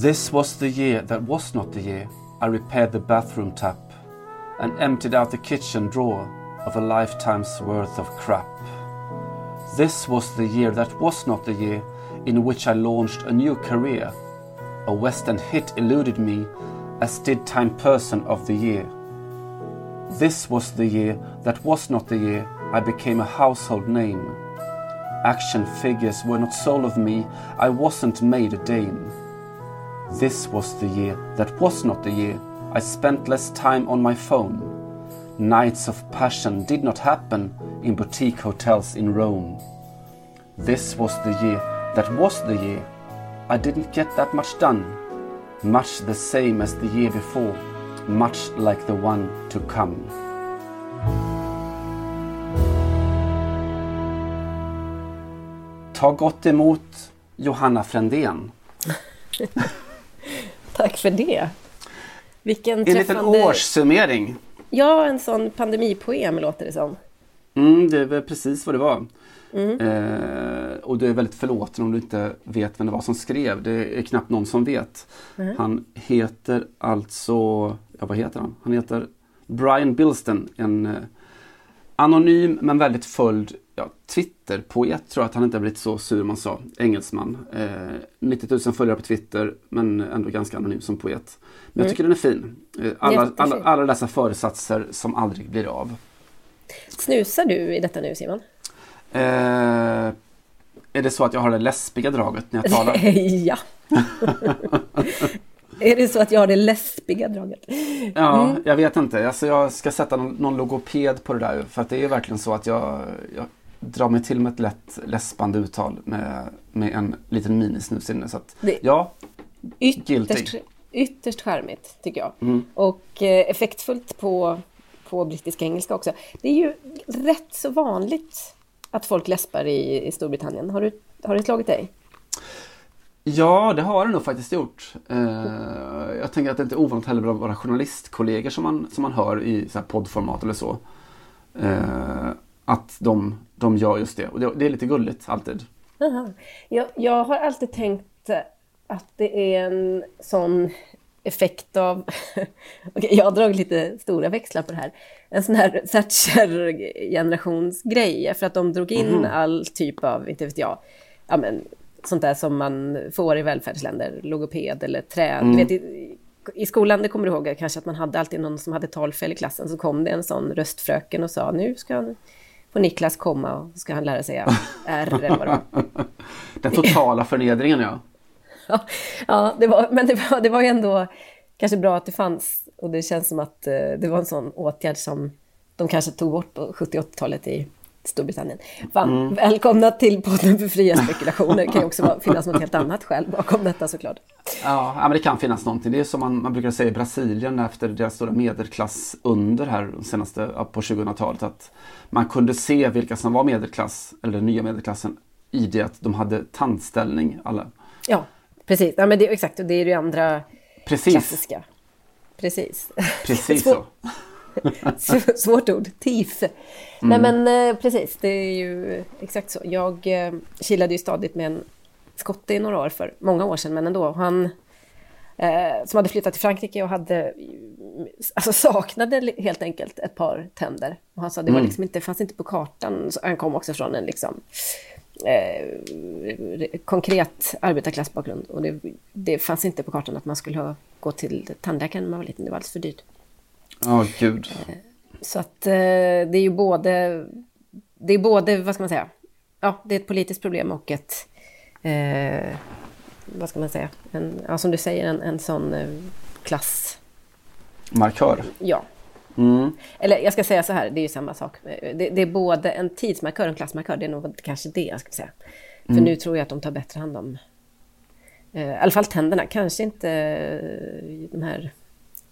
This was the year that was not the year I repaired the bathroom tap and emptied out the kitchen drawer of a lifetime's worth of crap. This was the year that was not the year in which I launched a new career. A Western hit eluded me, as did Time Person of the Year. This was the year that was not the year I became a household name. Action figures were not soul of me, I wasn't made a dame. This was the year that was not the year I spent less time on my phone. Nights of passion did not happen in boutique hotels in Rome. This was the year that was the year I didn't get that much done. Much the same as the year before, much like the one to come. Ta gott emot Johanna Frändén. Tack för det. Vilken En liten årssummering. Ja, en sån pandemipoem låter det som. Mm, det är väl precis vad det var. Eh, och du är väldigt förlåten om du inte vet vem det var som skrev. Det är knappt någon som vet. Han heter alltså, ja vad heter han? Han heter Brian Bilston. En eh, anonym men väldigt följd ja, Twitter-poet. Tror jag att han inte har blivit så sur man sa. Engelsman. Eh, 90 000 följare på Twitter men ändå ganska anonym som poet. Men jag tycker den är fin. Eh, alla, alla, alla dessa föresatser som aldrig blir av. Snusar du i detta nu Simon? Eh, är det så att jag har det läspiga draget när jag talar? ja. är det så att jag har det läspiga draget? Ja, jag vet inte. Alltså jag ska sätta någon, någon logoped på det där. För att det är verkligen så att jag, jag drar mig till med ett lätt läspande uttal med, med en liten minisnus inne. Så att, Det- ja, Ytterst, Guilty. ytterst charmigt tycker jag. Mm. Och eh, effektfullt på, på brittiska engelska också. Det är ju rätt så vanligt att folk läspar i, i Storbritannien. Har, du, har det slagit dig? ja, det har det nog faktiskt gjort. Eh, jag tänker att det inte är ovanligt heller bland våra journalistkollegor som man, som man hör i så poddformat eller så. Eh, att de, de gör just det. Och det, det är lite gulligt alltid. Aha. Jag, jag har alltid tänkt att det är en sån effekt av... Okej, jag har dragit lite stora växlar på det här. En sån här Thatcher-generationsgrej. För att de drog in all typ av, inte vet jag, ja, men, sånt där som man får i välfärdsländer. Logoped eller träd. Du vet, i, I skolan, det kommer du ihåg, kanske att man hade alltid någon som hade talfel i klassen. Så kom det en sån röstfröken och sa nu ska får Niklas komma och så ska han lära sig R eller vad det var. Den totala förnedringen ja. Ja, ja det var, men det var, det var ju ändå kanske bra att det fanns. Och det känns som att eh, det var en sån åtgärd som de kanske tog bort på 70-80-talet i Storbritannien. Fan, Välkomna till podden för fria spekulationer. Det kan ju också finnas något helt annat skäl bakom detta såklart. Ja, men det kan finnas någonting. Det är som man, man brukar säga i Brasilien efter deras stora medelklass under här senaste, på 2000-talet. Att man kunde se vilka som var medelklass, eller den nya medelklassen, i det att de hade tandställning alla. Ja, precis. Ja, men det, exakt, och det är det andra Precis, klassiska. Precis. precis så. Svår- Svårt ord. TIF. Nej men eh, precis, det är ju exakt så. Jag eh, kilade ju stadigt med en skotte i några år för många år sedan, men ändå. Han eh, som hade flyttat till Frankrike och hade alltså saknade helt enkelt ett par tänder. Och han sa det var liksom inte, fanns inte på kartan. Så han kom också från en liksom eh, re- konkret arbetarklassbakgrund. Och det, det fanns inte på kartan att man skulle ha, gå till tandläkaren när man var liten. Det var alldeles för dyrt. Ja, gud. Så att eh, det är ju både, det är både, vad ska man säga, ja, det är ett politiskt problem och ett, eh, vad ska man säga, en, ja, som du säger, en, en sån eh, klass, Markör. ja. Mm. Eller jag ska säga så här, det är ju samma sak. Det, det är både en tidsmarkör och en klassmarkör, det är nog kanske det jag ska säga. För nu tror jag att de tar bättre hand om, eh, i alla fall tänderna, kanske inte eh, de här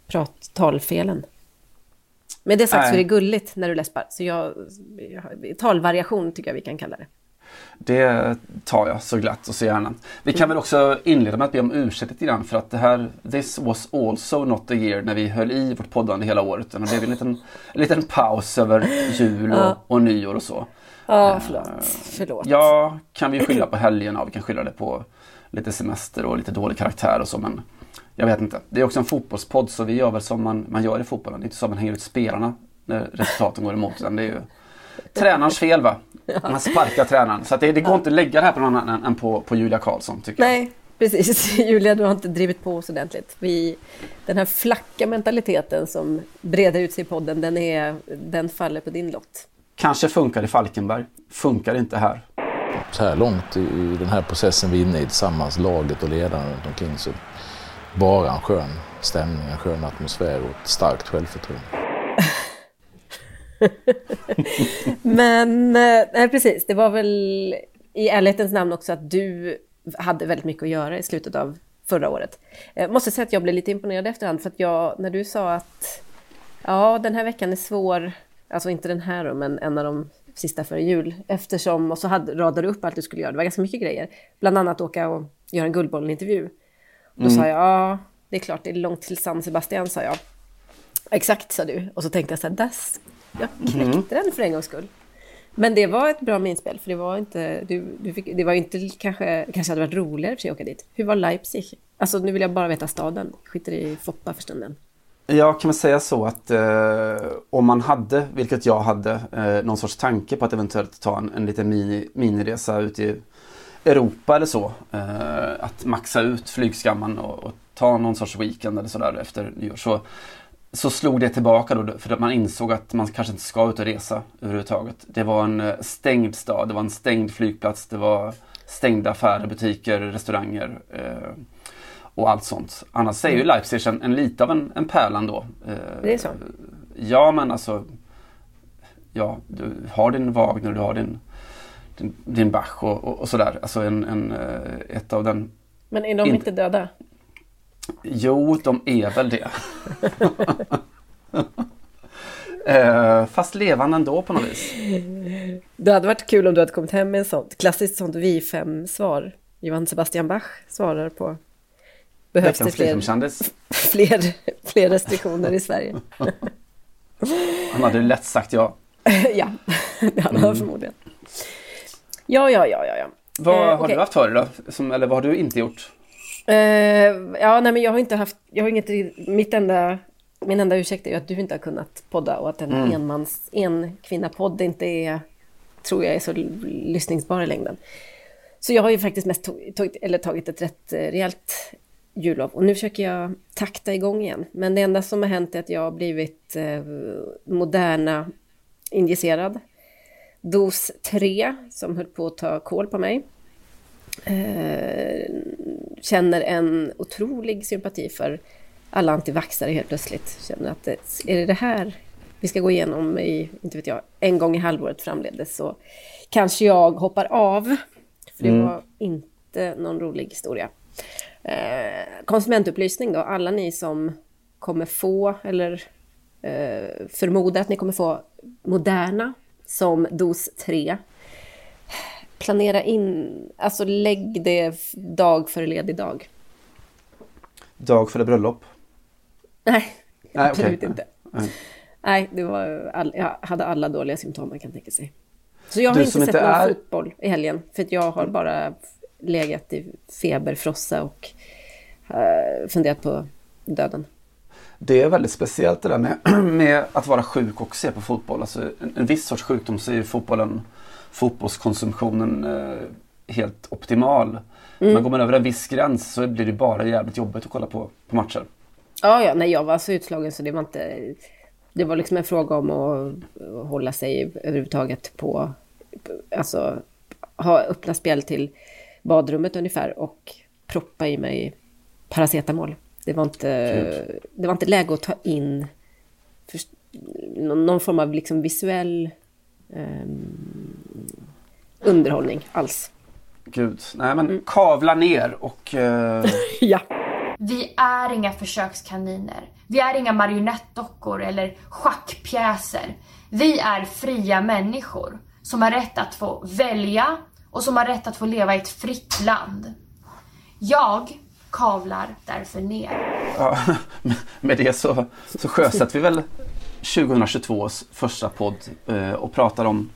prat, talfelen. Med det sagt så är Nej. det gulligt när du läspar, så jag, jag, talvariation tycker jag vi kan kalla det. Det tar jag så glatt och så gärna. Vi kan väl också inleda med att be om ursäkt lite grann för att det här This was also not the year när vi höll i vårt poddande hela året. Det blev en liten, en liten paus över jul och, Ja. och nyår och så. Ja, förlåt. förlåt. Ja, kan vi skylla på helgerna och vi kan skylla det på lite semester och lite dålig karaktär och så men jag vet inte. Det är också en fotbollspodd så vi gör väl som man, man gör i fotbollen. Det är inte så att man hänger ut spelarna när resultaten går emot utan det är ju tränarens fel va? Man sparkar tränaren. Så att det, det går inte att lägga det här på någon annan än på, på Julia Karlsson tycker jag. Nej, precis. Julia, du har inte drivit på oss ordentligt. Vi, den här flacka mentaliteten som breder ut sig i podden, den, är, den faller på din lott. Kanske funkar i Falkenberg. Funkar inte här. så här långt i, i den här processen vi är inne i tillsammans, laget och ledarna runt omkring så bara en skön stämning, en skön atmosfär och ett starkt självförtroende. Men, eh, nej precis, det var väl i ärlighetens namn också att du hade väldigt mycket att göra i slutet av förra året. Jag måste säga att jag blev lite imponerad efterhand för att jag, när du sa att ja, den här veckan är svår, alltså inte den här då, men en av de sista före jul, eftersom, och så hade, radade du upp allt du skulle göra, det var ganska mycket grejer, bland annat åka och göra en Guldbollen-intervju. Då sa jag, ja, det är klart, det är långt till San Sebastian, sa jag. Exakt, sa du. Och så tänkte jag så här, där, jag knäckte den för en gångs skull. Men det var ett bra minspel, för det var inte, du, du fick, det var inte kanske, kanske hade varit roligare för sig att åka dit. Hur var Leipzig? Alltså nu vill jag bara veta staden, skiter i Foppa för stunden. Jag kan väl säga så att eh, om man hade, vilket jag hade, eh, någon sorts tanke på att eventuellt ta en, en liten mini, miniresa ut i Europa eller så. Eh, att maxa ut flygskammen och, och ta någon sorts weekend eller sådär efter nyår. Så, så slog det tillbaka då för att man insåg att man kanske inte ska ut och resa överhuvudtaget. Det var en eh, stängd stad, det var en stängd flygplats, det var stängda affärer, butiker, restauranger. Eh, och allt sånt. Annars är ju Leipzig en, en lite av en, en pärla ändå. Eh, Det är så? Ja, men alltså. Ja, du har din Wagner, du har din, din, din Bach och, och, och sådär. Alltså en, en, eh, ett av den. Men är de Inte- inte döda? Jo, de är väl det. eh, fast levande ändå på något vis. Det hade varit kul om du hade kommit hem med ett sånt klassiskt sånt Vi5-svar. Johann Sebastian Bach svarar på Behövs det fler, fler, fler restriktioner i Sverige? Han hade lätt sagt ja. ja, det hade han förmodligen. Ja, ja, ja, ja. ja. Vad Eh, har okej. du haft för dig då? Som, eller vad har du inte gjort? Eh, ja, nej, men jag har inte haft, jag har inget, mitt enda, min enda ursäkt är ju att du inte har kunnat podda och att en enmans, en kvinna podd inte är, tror jag är så lyssningsbar i längden. Så jag har ju faktiskt mest tagit, eller tagit ett rätt eh, rejält jullov och nu försöker jag takta igång igen. Men det enda som har hänt är att jag har blivit eh, moderna injicerad. Dos 3 som höll på att ta koll på mig eh, känner en otrolig sympati för alla antivaxare helt plötsligt. Känner att det, är det det här vi ska gå igenom i, inte vet jag, en gång i halvåret framledes så kanske jag hoppar av. För det var inte någon rolig historia. Eh, konsumentupplysning då, alla ni som kommer få eller eh, förmodar att ni kommer få Moderna som dos 3 planera in, alltså lägg det dag före ledig dag. Dag före bröllop? Nej, Nej, absolut okej. inte. Nej. Nej, det var all, jag hade alla dåliga symptom man kan tänka sig. Så jag har Du inte sett inte någon är- fotboll i helgen. För jag har bara legat i feberfrossa och uh, funderat på döden. Det är väldigt speciellt det där med, med att vara sjuk och se på fotboll. Alltså en, en viss sorts sjukdom så är ju fotbollen, fotbollskonsumtionen eh, helt optimal. Men går man över en viss gräns så blir det bara jävligt jobbigt att kolla på, på matcher. Ja, ja, nej, jag var så utslagen så det var inte... Det var liksom en fråga om att hålla sig överhuvudtaget på... Alltså ha öppna spjäll till badrummet ungefär och proppa i mig paracetamol. Det var inte, det var inte läge att ta in för, någon, någon form av liksom visuell um, underhållning alls. Gud, nej men kavla ner och... eh, Ja. Vi är inga försökskaniner. Vi är inga marionettdockor eller schackpjäser. Vi är fria människor som har rätt att få välja och som har rätt att få leva i ett fritt land. Jag kavlar därför ner. Ja, med det så, så sjösätter vi väl 2022s första podd eh, och pratar om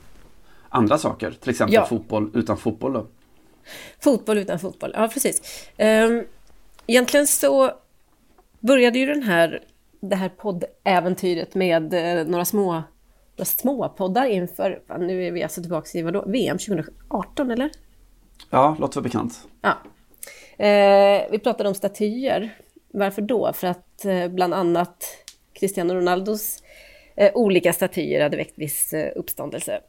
andra saker. Till exempel Ja. fotboll utan fotboll då. Fotboll utan fotboll, ja precis. Um, egentligen så började ju den här, det här poddäventyret med eh, några små, några små poddar inför, nu är vi alltså tillbaka i vadå, VM 2018 eller? Ja, låter väl bekant. Ja. Eh, vi pratade om statyer. Varför då? För att eh, bland annat Cristiano Ronaldos eh, olika statyer hade väckt viss uppståndelse.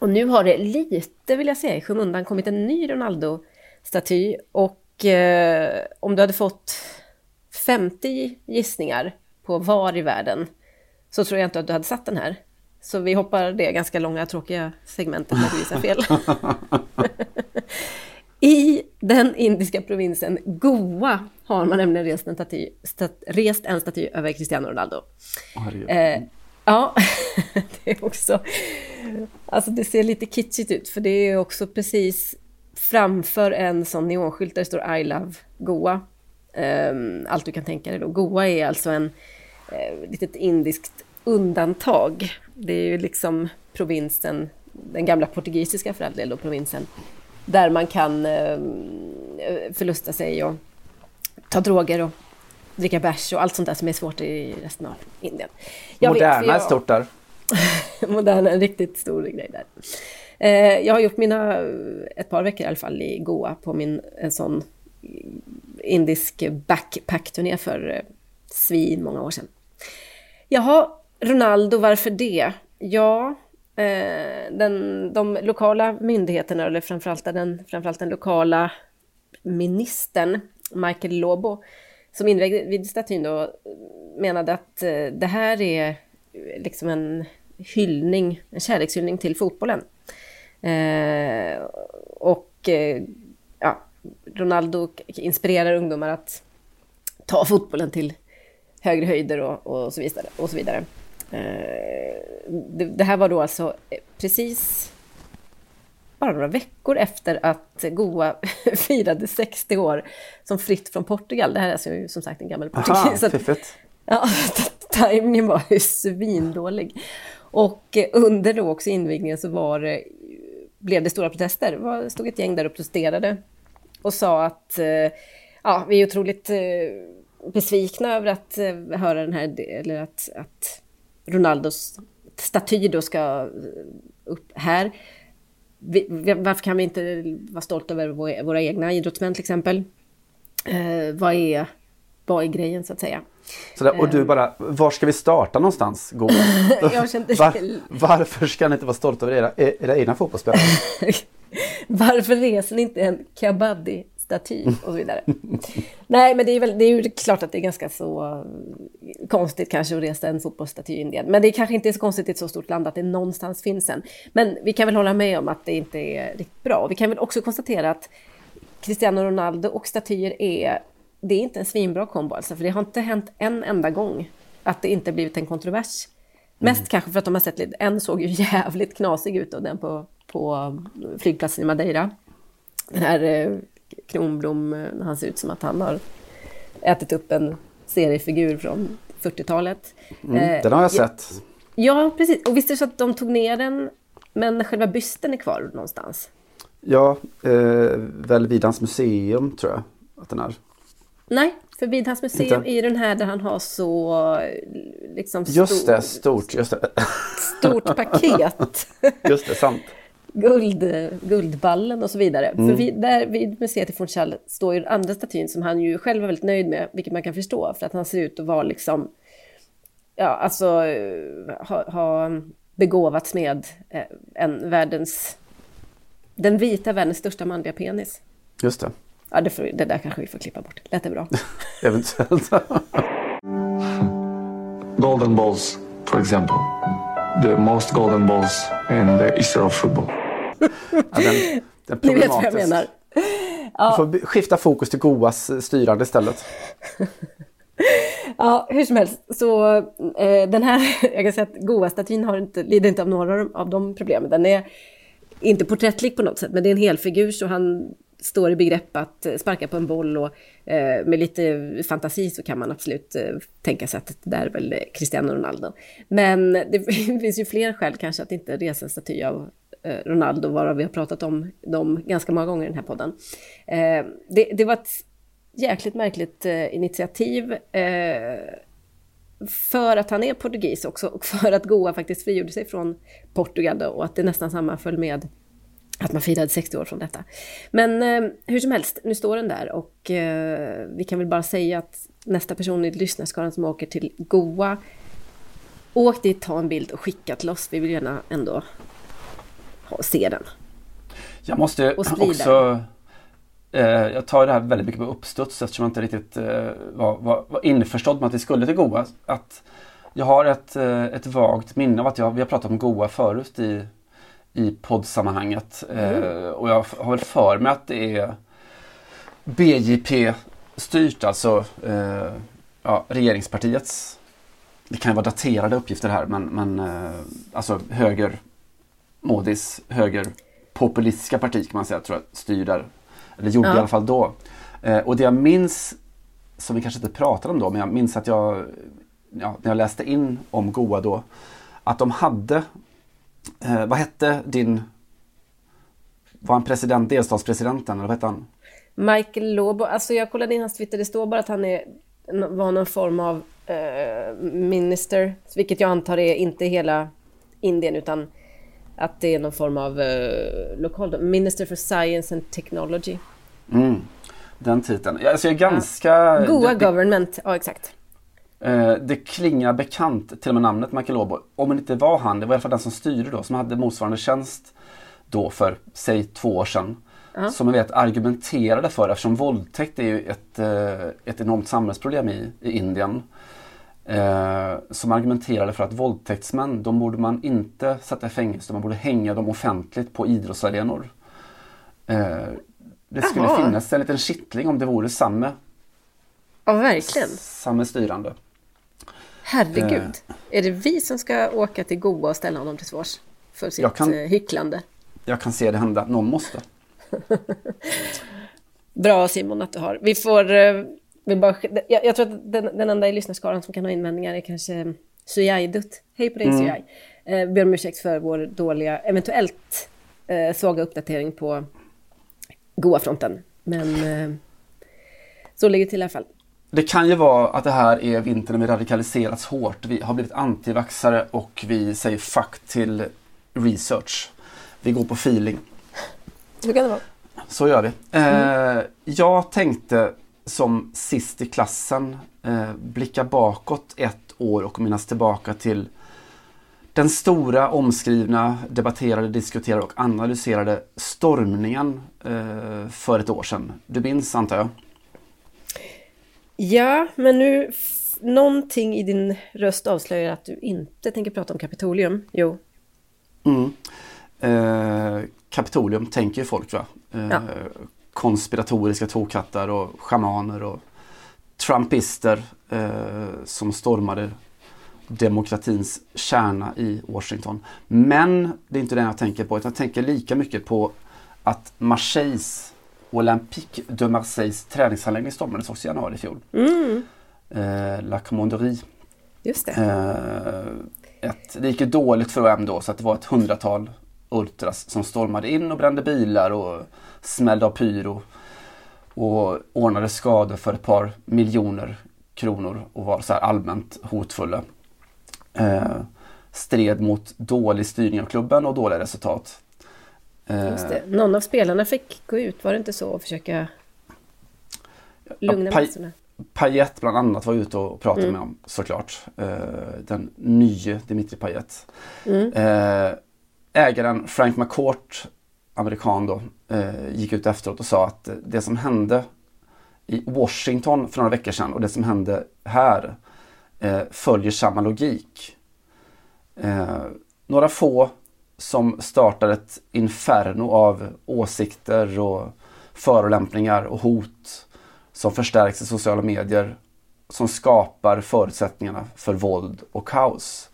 Och nu har det lite, vill jag säga, i skymundan kommit en ny Ronaldo-staty. Och eh, om du hade fått 50 gissningar på var i världen så tror jag inte att du hade satt den här. Så vi hoppar det ganska långa tråkiga segmentet när du gissar fel. I den indiska provinsen Goa har man nämligen rest en staty, stat, rest en staty över Cristiano Ronaldo. Eh, ja, det är också... Alltså det ser lite kitschigt ut, för det är också precis framför en sån neonskylt där det står I love Goa. Ehm, allt du kan tänka dig då. Goa är alltså en eh, litet indiskt undantag. Det är ju liksom provinsen, den gamla portugisiska för all del då, provinsen, där man kan eh, förlusta sig och ta droger och dricka bärs och allt sånt där som är svårt i resten av Indien. Jag vet, Moderna är stort där. Moderna, en riktigt stor grej där. Eh, jag har gjort mina, ett par veckor i alla fall, i Goa på min en sån indisk backpack-turné för eh, svin många år sedan. Jaha, Ronaldo, varför det? Ja, Eh, den, de lokala myndigheterna, eller framförallt den, framförallt den lokala ministern, Michael Lobo, som invigde statyn då, menade att eh, det här är eh, liksom en hyllning, en kärlekshyllning till fotbollen. Eh, och eh, ja, Ronaldo inspirerar ungdomar att ta fotbollen till högre höjder och, och så vidare. Och så vidare. Eh, det, här var då alltså eh, precis bara några veckor efter att Goa firade 60 år som fritt från Portugal. Det här är alltså ju som sagt en gammal Aha, portugis. fiffigt. Ja, tajmningen var ju svindålig. Och eh, under då också invigningen så var det, blev det stora protester. Det stod ett gäng där och protesterade och sa att ja, vi är otroligt besvikna över att höra den här, eller att, att Ronaldos staty då ska eh, upp här. Vi, varför kan vi inte vara stolta över våra, våra egna idrottsmän till exempel? Eh, vad, är, vad är grejen så att säga? Så där, och du bara, var ska vi starta någonstans? Kände- Var, varför ska ni inte vara stolta över era, era egna fotbollsspelare? Varför reser ni inte en kabaddi-staty och så vidare? Nej, men det är, väl, det är ju klart att det är ganska så eh, konstigt kanske att resa en fotbollsstaty i Indien. Men det kanske inte är så konstigt i ett så stort land att det någonstans finns en. Men vi kan väl hålla med om att det inte är riktigt bra. Vi kan väl också konstatera att Cristiano Ronaldo och statyer är, det är inte en svinbra kombo alltså, för det har inte hänt en enda gång att det inte blivit en kontrovers. Mest kanske för att de har sett lite, en såg ju jävligt knasig ut och den på, på flygplatsen i Madeira. Den här eh, Kronblom, eh, han ser ut som att han har ätit upp en seriefigur från 40-talet. Mm, Eh, den har jag ja, sett. Ja, precis. Och visst är det så att de tog ner den, men själva bysten är kvar någonstans? Ja, eh, väl Vidans museum tror jag att den är. Nej, för vid hans museum Inte? är den här där han har så liksom Just stor, det, stort. Just det, stort paket. just det sant. Guld, guldballen och så vidare. Mm. För vid, där vid museet i Funchal står ju den andra statyn som han ju själv var väldigt nöjd med, vilket man kan förstå, för att han ser ut att vara liksom, ja alltså, eh, ha, ha begåvats med eh, en världens den vita världens största manliga penis. Just det. Ja, det, får, det där kanske vi får klippa bort. Lät det bra? Eventuellt. golden balls, for example. The most golden balls in the history of football. Ja, den, den Ni vet vad jag menar. Du får skifta fokus till Goas eh, styrande istället. Ja, hur som helst. Så eh, den här, jag kan säga att Goa-statyn har inte, lider inte av några av de problemen. Den är inte porträttlik på något sätt, men det är en helfigur så han står i begrepp att eh, sparka på en boll och eh, med lite fantasi så kan man absolut eh, tänka sig att det där är väl eh, Cristiano Ronaldo. Men det finns ju fler skäl kanske att inte resa en staty av eh, Ronaldo, varav vi har pratat om dem ganska många gånger i den här podden. Eh, det, det var ett jäkligt märkligt eh, initiativ. Eh, för att han är portugis också och för att Goa faktiskt frigjorde sig från Portugal då, och att det nästan sammanföll med att man firade 60 år från detta. Men eh, hur som helst, nu står den där och eh, vi kan väl bara säga att nästa person i lyssnarskaran som åker till Goa, åk dit, ta en bild och skicka till oss. Vi vill gärna ändå ha, se den. Jag måste också... Eh, jag tar det här väldigt mycket på uppstuds eftersom jag inte riktigt eh, var, var, var införstådd med att vi skulle till Goa. Att jag har ett, eh, ett vagt minne av att jag, vi har pratat om Goa förut i, i poddsammanhanget. Eh, och jag har väl för mig att det är BJP styrt, alltså eh, ja, regeringspartiets det kan ju vara daterade uppgifter här men, men eh, alltså höger Modis högerpopulistiska parti kan man säga tror jag styr där. Eller gjorde Ja. i alla fall då. Eh, och det jag minns, som vi kanske inte pratade om då, men jag minns att jag, ja, när jag läste in om Goa då, att de hade, eh, vad hette din, var han president, delstatspresidenten eller vad hette han? Michael Lobo, alltså jag kollade in hans Twitter, det står bara att han är, var någon form av eh, minister, vilket jag antar är inte hela Indien utan att det är någon form av eh, lokal, Minister for Science and Technology. Mm, den titeln. Ja, Alltså jag är ganska... Goa det, det, Government, ja exakt. Eh, det klingar bekant, till och med namnet Michael Lobo. Om det inte var han, det var i alla fall den som styrde då, som hade motsvarande tjänst då för, säg två år sedan. Som jag vet argumenterade för, eftersom våldtäkt är ju ett, eh, ett enormt samhällsproblem i, i Indien. Eh, som argumenterade för att våldtäktsmän, de borde man inte sätta i fängelse, man borde hänga dem offentligt på idrottsarenor. Eh, det skulle Jaha. finnas en liten kittling om det vore samma, Ja, verkligen. samma styrande. Herregud. Är det vi som ska åka till Goa och ställa honom till svars för sitt Jag kan- eh, hycklande? Jag kan se det hända, någon måste. Bra Simon att du har. Vi får... eh, Vi bara, jag, jag tror att den, den enda i lyssnarskaran som kan ha invändningar är kanske Suyai-Dutt. Hej på dig Mm. Suyai. Eh, ber om ursäkt för vår dåliga, eventuellt eh, svaga uppdatering på Goa-fronten. Men eh, så ligger det till i alla fall. Det kan ju vara att det här är vintern när vi radikaliserats hårt. Vi har blivit antivaxare och vi säger fuck till research. Vi går på feeling. Så kan det vara. Så gör vi. Eh, jag tänkte som sist i klassen eh, blicka bakåt ett år och minnas tillbaka till den stora, omskrivna, debatterade, diskuterade och analyserade stormningen eh, för ett år sedan. Du minns antar jag? Ja, men nu... Någonting i din röst avslöjar att du inte tänker prata om Kapitolium. Jo. Mm. Eh, Kapitolium tänker ju folk va? Eh, Ja. Konspiratoriska tokkattar och schamaner och trumpister eh, som stormade demokratins kärna i Washington. Men det är inte det jag tänker på. utan Jag tänker lika mycket på att Marseilles Olympique de Marseilles träningsanläggning stormades också i januari i fjol. Eh, La Commanderie. Just det. Eh, ett, det gick ju dåligt för OM då så att det var ett hundratal ultras som stormade in och brände bilar och smällde av pyro. Och ordnade skador för ett par miljoner kronor och var så här allmänt hotfulla. Eh, stred mot dålig styrning av klubben och dåliga resultat. Eh, Just det. Någon av spelarna fick gå ut, var det inte så? Och försöka lugna Paj- massorna. Payet bland annat var ute och pratade med om såklart. Eh, den nye Dimitri Payet. Eh, ägaren Frank McCourt amerikan då, gick ut efteråt och sa att det som hände i Washington för några veckor sedan och det som hände här följer samma logik. Några få som startar ett inferno av åsikter och förolämpningar och hot som förstärks i sociala medier som skapar förutsättningarna för våld och kaos.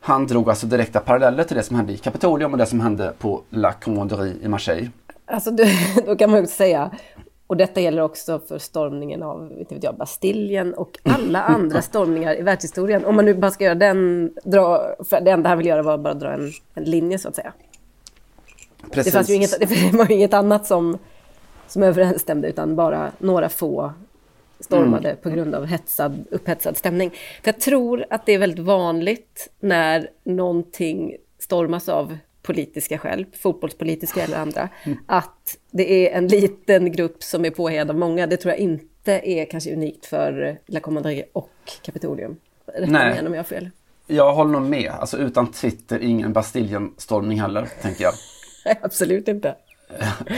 Han drog alltså direkta paralleller till det som hände i Kapitolium och det som hände på La Commanderie i Marseille. Alltså då kan man ju säga, och detta gäller också för stormningen av inte vet jag, Bastiljen och alla andra stormningar i världshistorien. Om man nu bara ska göra den, dra, för det enda han vill göra var bara dra en, en linje så att säga. Precis. Det, fanns ju inget, det var ju inget annat som, som överensstämde utan bara några få stormade mm. på grund av hetsad, upphetsad stämning. För jag tror att det är väldigt vanligt när någonting stormas av politiska skäl, fotbollspolitiska eller andra, mm. att det är en liten grupp som är påhejad av många. Det tror jag inte är kanske unikt för La Commanderie och Kapitolium. Rätta mig igen om jag har fel. Jag håller nog med. Alltså utan Twitter, ingen Bastiljen-stormning heller, tänker jag. Absolut inte.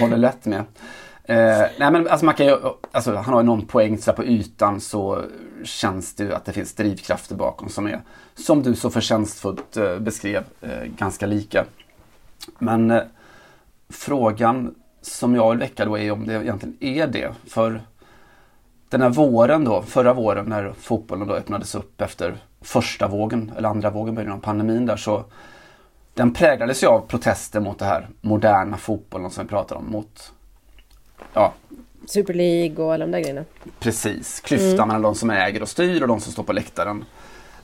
håller lätt med. Eh, nej men alltså man kan ju, alltså han har ju någon poäng så på ytan så känns det ju att det finns drivkrafter bakom som är, som du så förtjänstfullt eh, beskrev, eh, ganska lika. Men eh, frågan som jag vill väcka då är om det egentligen är det. För den här våren då, förra våren när fotbollen då öppnades upp efter första vågen, eller andra vågen början av pandemin där så den präglades ju av protester mot det här moderna fotbollen som vi pratar om. Mot ja. Super League och alla de där grejerna. Precis, klyftan mm. mellan de som äger och styr och de som står på läktaren.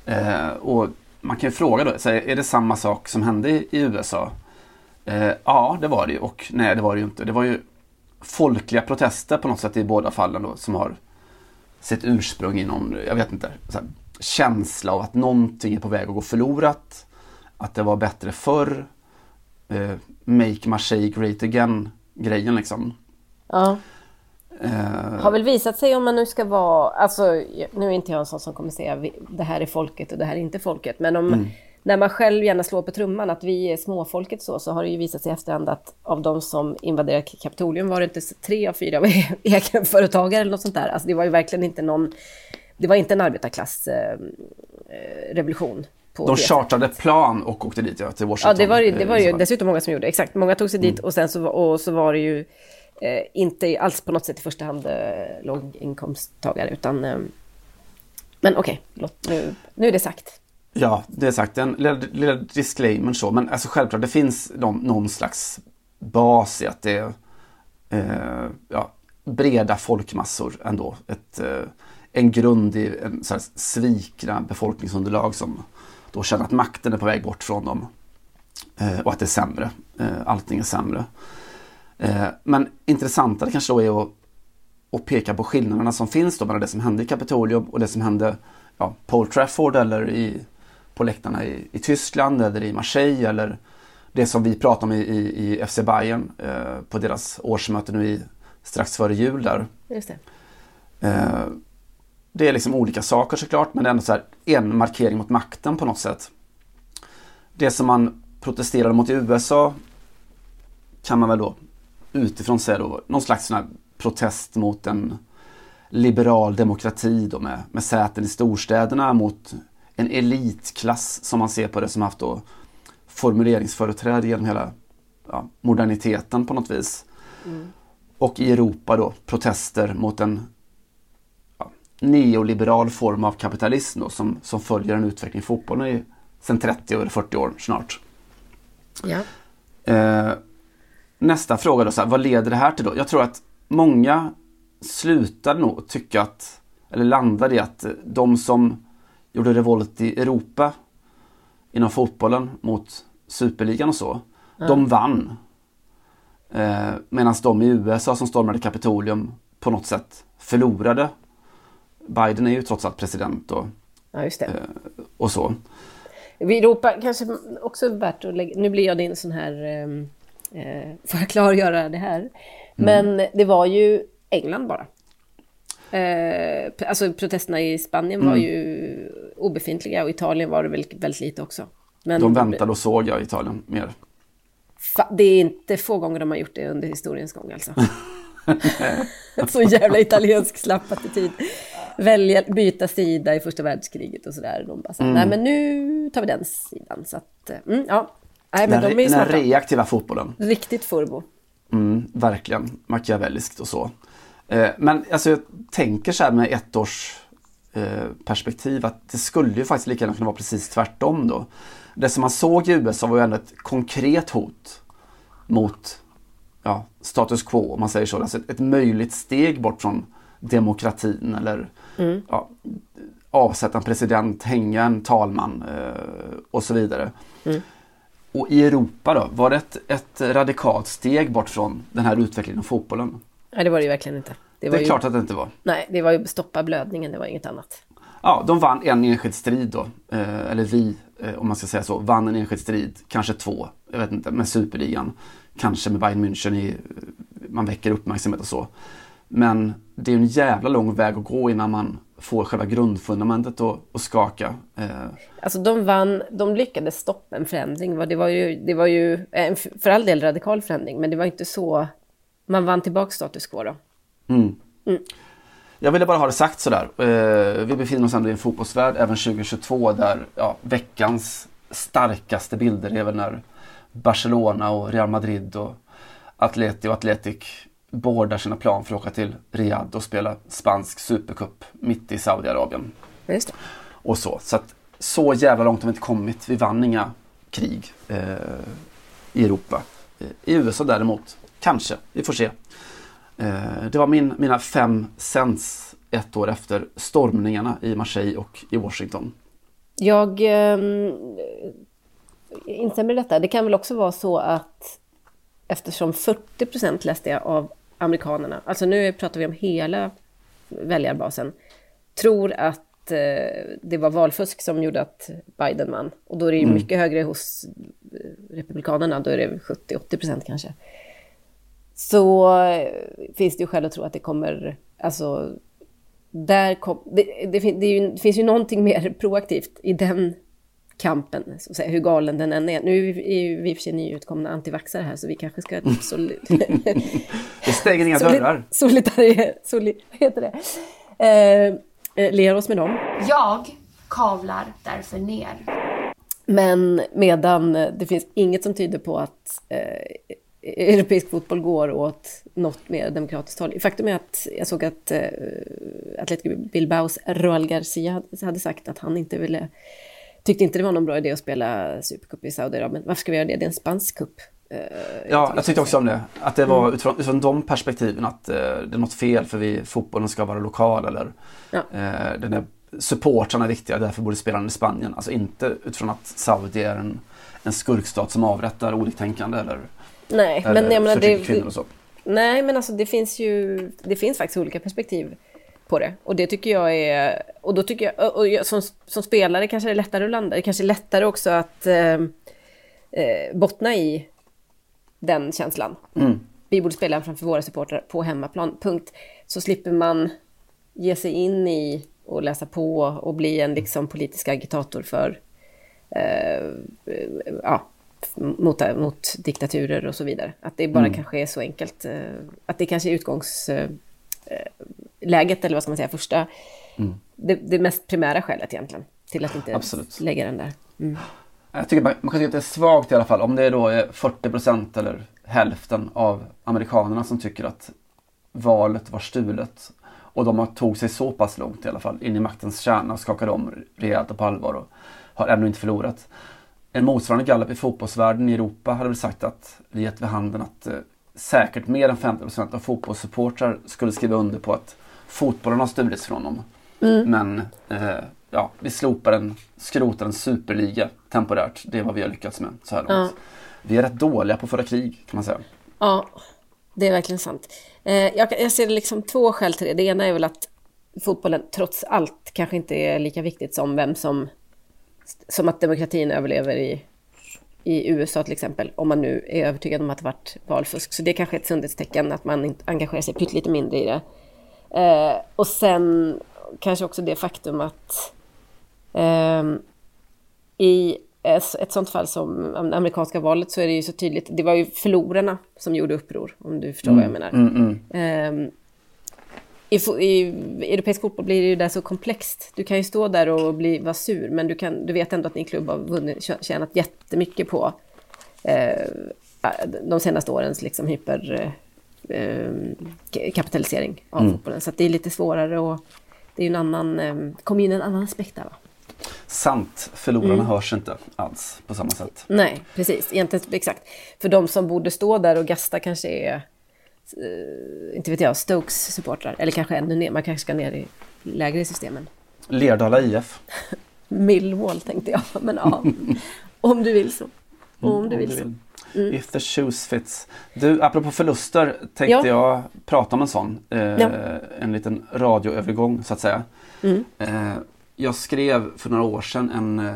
Eh, och man kan ju fråga då, så är det samma sak som hände i, i USA? Eh, ja, det var det ju och nej, det var det ju inte. Det var ju folkliga protester på något sätt i båda fallen då som har sitt ursprung i någon, jag vet inte, här, känsla av att någonting är på väg att gå förlorat. Att det var bättre förr. Eh, make Marseille great again grejen liksom. Ja. Uh, har väl visat sig om man nu ska vara, alltså nu är inte jag en sån som kommer säga det här är folket och det här är inte folket, men om mm. När man själv gärna slår på trumman att vi är småfolket så, så har det ju visat sig i efterhand att av de som invaderade Kapitolium var det inte tre av fyra var egenföretagare eller något sånt där. Alltså det var ju verkligen inte någon, det var inte en arbetarklassrevolution. Eh, de chartrade plan och åkte dit ja, till Washington. Ja, det var, det var ju dessutom många som gjorde, exakt. Många tog sig dit mm. och sen så, och så var det ju eh, inte alls på något sätt i första hand eh, låginkomsttagare utan eh, men okej, okay, nu, nu är det sagt. Ja, det är sagt. Den lilla, lilla disclaimer så, men alltså självklart det finns någon, någon slags bas i att det är eh, ja, breda folkmassor ändå. Ett, eh, en grund i en så här, svikna befolkningsunderlag som då känner att makten är på väg bort från dem. Eh, och att det är sämre. Eh, allting är sämre. Eh, men intressantare kanske då är att, att peka på skillnaderna som finns då mellan det som hände i Kapitolium och det som hände ja, på Old Trafford eller i, på läktarna i, i Tyskland eller i Marseille eller det som vi pratade om i, i, i FC Bayern eh, på deras årsmöte nu i, strax före jul där. Just det. Eh, det är liksom olika saker såklart men det är ändå så här, en markering mot makten på något sätt. Det som man protesterade mot i USA kan man väl då utifrån säga då någon slags sån protest mot en liberal demokrati då med, med säten i storstäderna mot en elitklass som man ser på det som haft då formuleringsföreträde genom hela ja, moderniteten på något vis. Mm. Och i Europa då protester mot en ja, neoliberal form av kapitalism då, som, som följer en utveckling i fotbollen i sen 30 eller 40 år snart. Ja. Eh, nästa fråga då, så här, vad leder det här till då? Jag tror att många slutade nog tycka att, eller landade i att de som gjorde revolt i Europa inom fotbollen mot superligan och så, mm. de vann. Eh, Medan de i USA som stormade Kapitolium på något sätt förlorade. Biden är ju trots allt president och, ja, eh, och så. I Europa kanske också värt att lägga, nu blir jag din sån här eh, eh, för att klargöra det här. Mm. Men det var ju England bara. Eh, alltså protesterna i Spanien var mm. ju obefintliga och Italien var det väl väldigt lite också. Men, De väntade och såg jag Italien mer. Det är inte få gånger de har gjort det under historiens gång alltså. så jävla italiensk slapp attityd. Välja, byta sida i första världskriget och sådär. De bara så, Mm. nej men nu tar vi den sidan. Så att, eh, mm, ja. Nej men Den, de är den reaktiva fotbollen. Riktigt furbo. Mm, verkligen. Machiavelliskt och så. Eh, men alltså jag tänker så här med ett års eh, perspektiv att det skulle ju faktiskt lika gärna kunna vara precis tvärtom då. Det som man såg i USA var ju ändå ett konkret hot mot ja, status quo om man säger så. Alltså ett, ett möjligt steg bort från demokratin eller ja, avsätta en president, hänga en talman eh, och så vidare. Och i Europa då, var det ett, ett radikalt steg bort från den här utvecklingen av fotbollen? Nej det var det ju verkligen inte. Det Det, var är ju, klart att det inte var. Nej, det var ju stoppa blödningen, det var inget annat. Ja, de vann en enskild strid då. Eh, eller vi, eh, om man ska säga så, vann en enskild strid. Kanske två, jag vet inte, med superligan. Kanske med Bayern München, i, man väcker uppmärksamhet och så. Men det är en jävla lång väg att gå innan man får själva grundfundamentet att, skaka. Eh, Alltså de vann, de lyckades stoppa en förändring. Det var ju, det var ju för all del radikal förändring, men det var inte så... Man vann tillbaka status quo då. Jag ville bara ha det sagt sådär. Eh, vi befinner oss ändå i en fotbollsvärld även 2022 där ja, veckans starkaste bilder är väl när Barcelona och Real Madrid och Atleti och Atletic boardar sina plan för att åka till Riyadh och spela spansk supercup mitt i Saudiarabien. Just det. Och så. Så att så jävla långt har vi inte kommit. Vi vann inga krig eh, i Europa. Eh, I USA däremot, kanske. Vi får se. Eh, det var min, mina fem cents ett år efter stormningarna i Marseille och i Washington. Jag eh, instämmer i detta. Det kan väl också vara så att eftersom 40 procent läste jag av amerikanerna, alltså nu pratar vi om hela väljarbasen, tror att eh, det var valfusk som gjorde att Biden vann. Och då är det ju mycket högre hos eh, republikanerna, då är det 70-80 procent kanske. Så eh, finns det ju skäl att tro att det kommer, alltså där kom, det, det, det, är ju, det finns ju någonting mer proaktivt i den kampen, så att säga, hur galen den än är. Nu är ju vi i och för sig nyutkomna antivaxare här, så vi kanske ska... Soli, Det stänger inga soli, dörrar. solitari, soli, vad heter det? Eh, eh, ler oss med dem. Jag kavlar därför ner. Men medan eh, det finns inget som tyder på att eh, europeisk fotboll går åt något mer demokratiskt håll. Faktum är att jag såg att eh, Atletico Bilbaos Roal Garcia hade- sagt att han inte ville, tyckte inte det var någon bra idé att spela Supercup i Saudiarabien. Varför ska vi göra det? Det är en spansk cup. Eh, Ja, jag tyckte också om det. Att det var utifrån, utifrån de perspektiven att eh, det är något fel för vi, fotbollen ska vara lokal eller Ja. eh, den är, supportrarna är viktiga, därför borde spelarna i Spanien. Alltså inte utifrån att Saudi är en, en skurkstat som avrättar oliktänkande eller, Nej, eller men jag menar, det, kvinnor och så. Nej, men alltså det finns ju, det finns faktiskt olika perspektiv på det. Och det tycker jag är, och då tycker jag, och jag som, som spelare kanske det är lättare att landa, det kanske är lättare också att eh, eh, bottna i den känslan. Vi borde spela framför våra supportrar på hemmaplan, punkt. Så slipper man ge sig in i och läsa på och bli en liksom politisk agitator för eh, ja, mot, mot diktaturer och så vidare. Att det bara kanske är så enkelt. eh, Att det kanske är utgångsläget, eller vad ska man säga, första, det, det mest primära skälet egentligen till att inte Absolut. lägga den där. Jag tycker man, man kan tycka att det är svagt i alla fall om det då är 40% eller hälften av amerikanerna som tycker att valet var stulet. Och de har tog sig så pass långt i alla fall in i maktens kärna och skakade om rejält och på allvar och har ännu inte förlorat. En motsvarande gallup i fotbollsvärlden i Europa hade väl sagt att det gett vid handen att eh, säkert mer än 50% av fotbollssupportrar skulle skriva under på att fotbollen har stulits från dem. Men eh, ja, vi slopar en, skrotar en superliga temporärt. Det är vad vi har lyckats med så här långt. Vi är rätt dåliga på att föra krig kan man säga. Ja, det är verkligen sant. Eh, jag, jag ser liksom två skäl till det. Det ena är väl att fotbollen trots allt kanske inte är lika viktigt som vem som... Som att demokratin överlever i, i USA till exempel. Om man nu är övertygad om att det varit valfusk. Så det är kanske ett sundhetstecken att man engagerar sig pyttelite mindre i det. Eh, och sen kanske också det faktum att ehm, i ett sånt fall som det amerikanska valet så är det ju så tydligt. Det var ju förlorarna som gjorde uppror, om du förstår vad jag menar. Mm, mm. Ehm, i, I europeisk fotboll blir det ju där så komplext. Du kan ju stå där och bli, vara sur, men du, kan, du vet ändå att din klubb har vunnit, tjä- tjänat jättemycket på eh, de senaste årens liksom hyper eh, kapitalisering av Mm. fotbollen. Så att det är lite svårare och det är en annan, eh, kommer in en annan aspekt där va? Sant, förlorarna Mm. hörs inte alls på samma sätt. Nej, precis. Egentligen, exakt. För de som borde stå där och gasta kanske är, eh, inte vet jag, Stokes supportrar. Eller kanske ännu ner, man kanske ska ner i lägre i systemen. Lerdala IF. Millwall tänkte jag, men ja. om du vill så. Om du om vill du så. vill. Mm. If the shoes fits. Du, apropå förluster tänkte Ja. jag prata om en sån. Eh, Ja. En liten radioövergång så att säga. Mm. Eh, jag skrev för några år sedan en eh,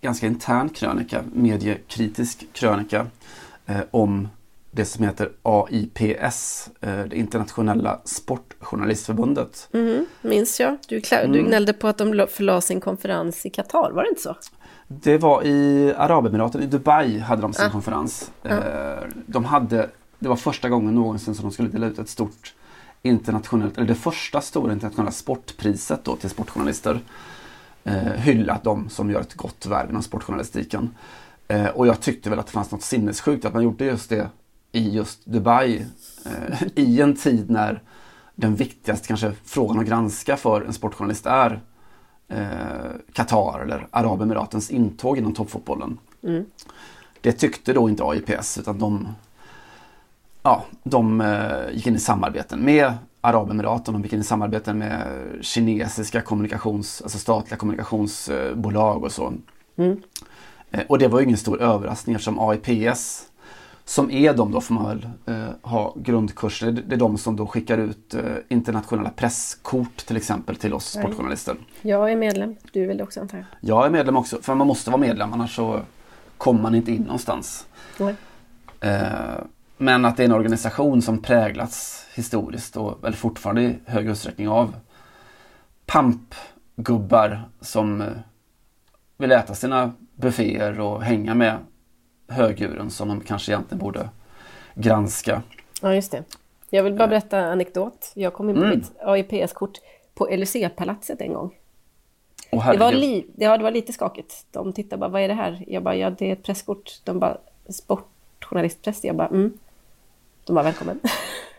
ganska intern krönika, mediekritisk krönika eh, om det som heter AIPS, eh, det internationella sportjournalistförbundet. Mhm, minns jag. Du, du Mm. gnällde på att de la- förlade sin konferens i Qatar, var det inte så? Det var i Arabemiraten, i Dubai hade de sin Ah. konferens. Ja. Eh, De hade, det var första gången någonsin som de skulle dela ut ett stort internationellt, eller det första stora internationella sportpriset då till sportjournalister. Eh, hyllat dem som gör ett gott värv inom sportjournalistiken. Eh, och jag tyckte väl att det fanns något sinnessjukt att man gjorde just det i just Dubai. Eh, I en tid när den viktigaste kanske frågan att granska för en sportjournalist är eh, Qatar eller Arabemiratens intåg inom toppfotbollen. Mm. Det tyckte då inte AIPS utan de, ja, de eh, gick in i samarbeten med Arabemiraten. De gick in i samarbeten med kinesiska kommunikations, alltså statliga kommunikationsbolag och så. Mm. Eh, och det var ju ingen stor överraskning eftersom AIPS som är de då får man väl eh, ha grundkurser. Det är de som då skickar ut eh, internationella presskort till exempel till oss Nej. sportjournalister. Jag är medlem, du är väl också antar jag? Jag är medlem också, för man måste vara medlem annars så kommer man inte in någonstans. Eh, men att det är en organisation som präglats historiskt och eller fortfarande i hög utsträckning av pampgubbar som eh, vill äta sina bufféer och hänga med högdjuren som de kanske egentligen borde granska. Ja, just det. Jag vill bara berätta en anekdot. Jag kom in på Mm. mitt AIPS-kort på LUC-palatset en gång. Och Det var, li- ja, det var lite skakigt. De tittade bara, vad är det här? Jag bara, ja det är ett presskort. De bara, sportjournalistpress. Jag bara, mm. De var välkommen.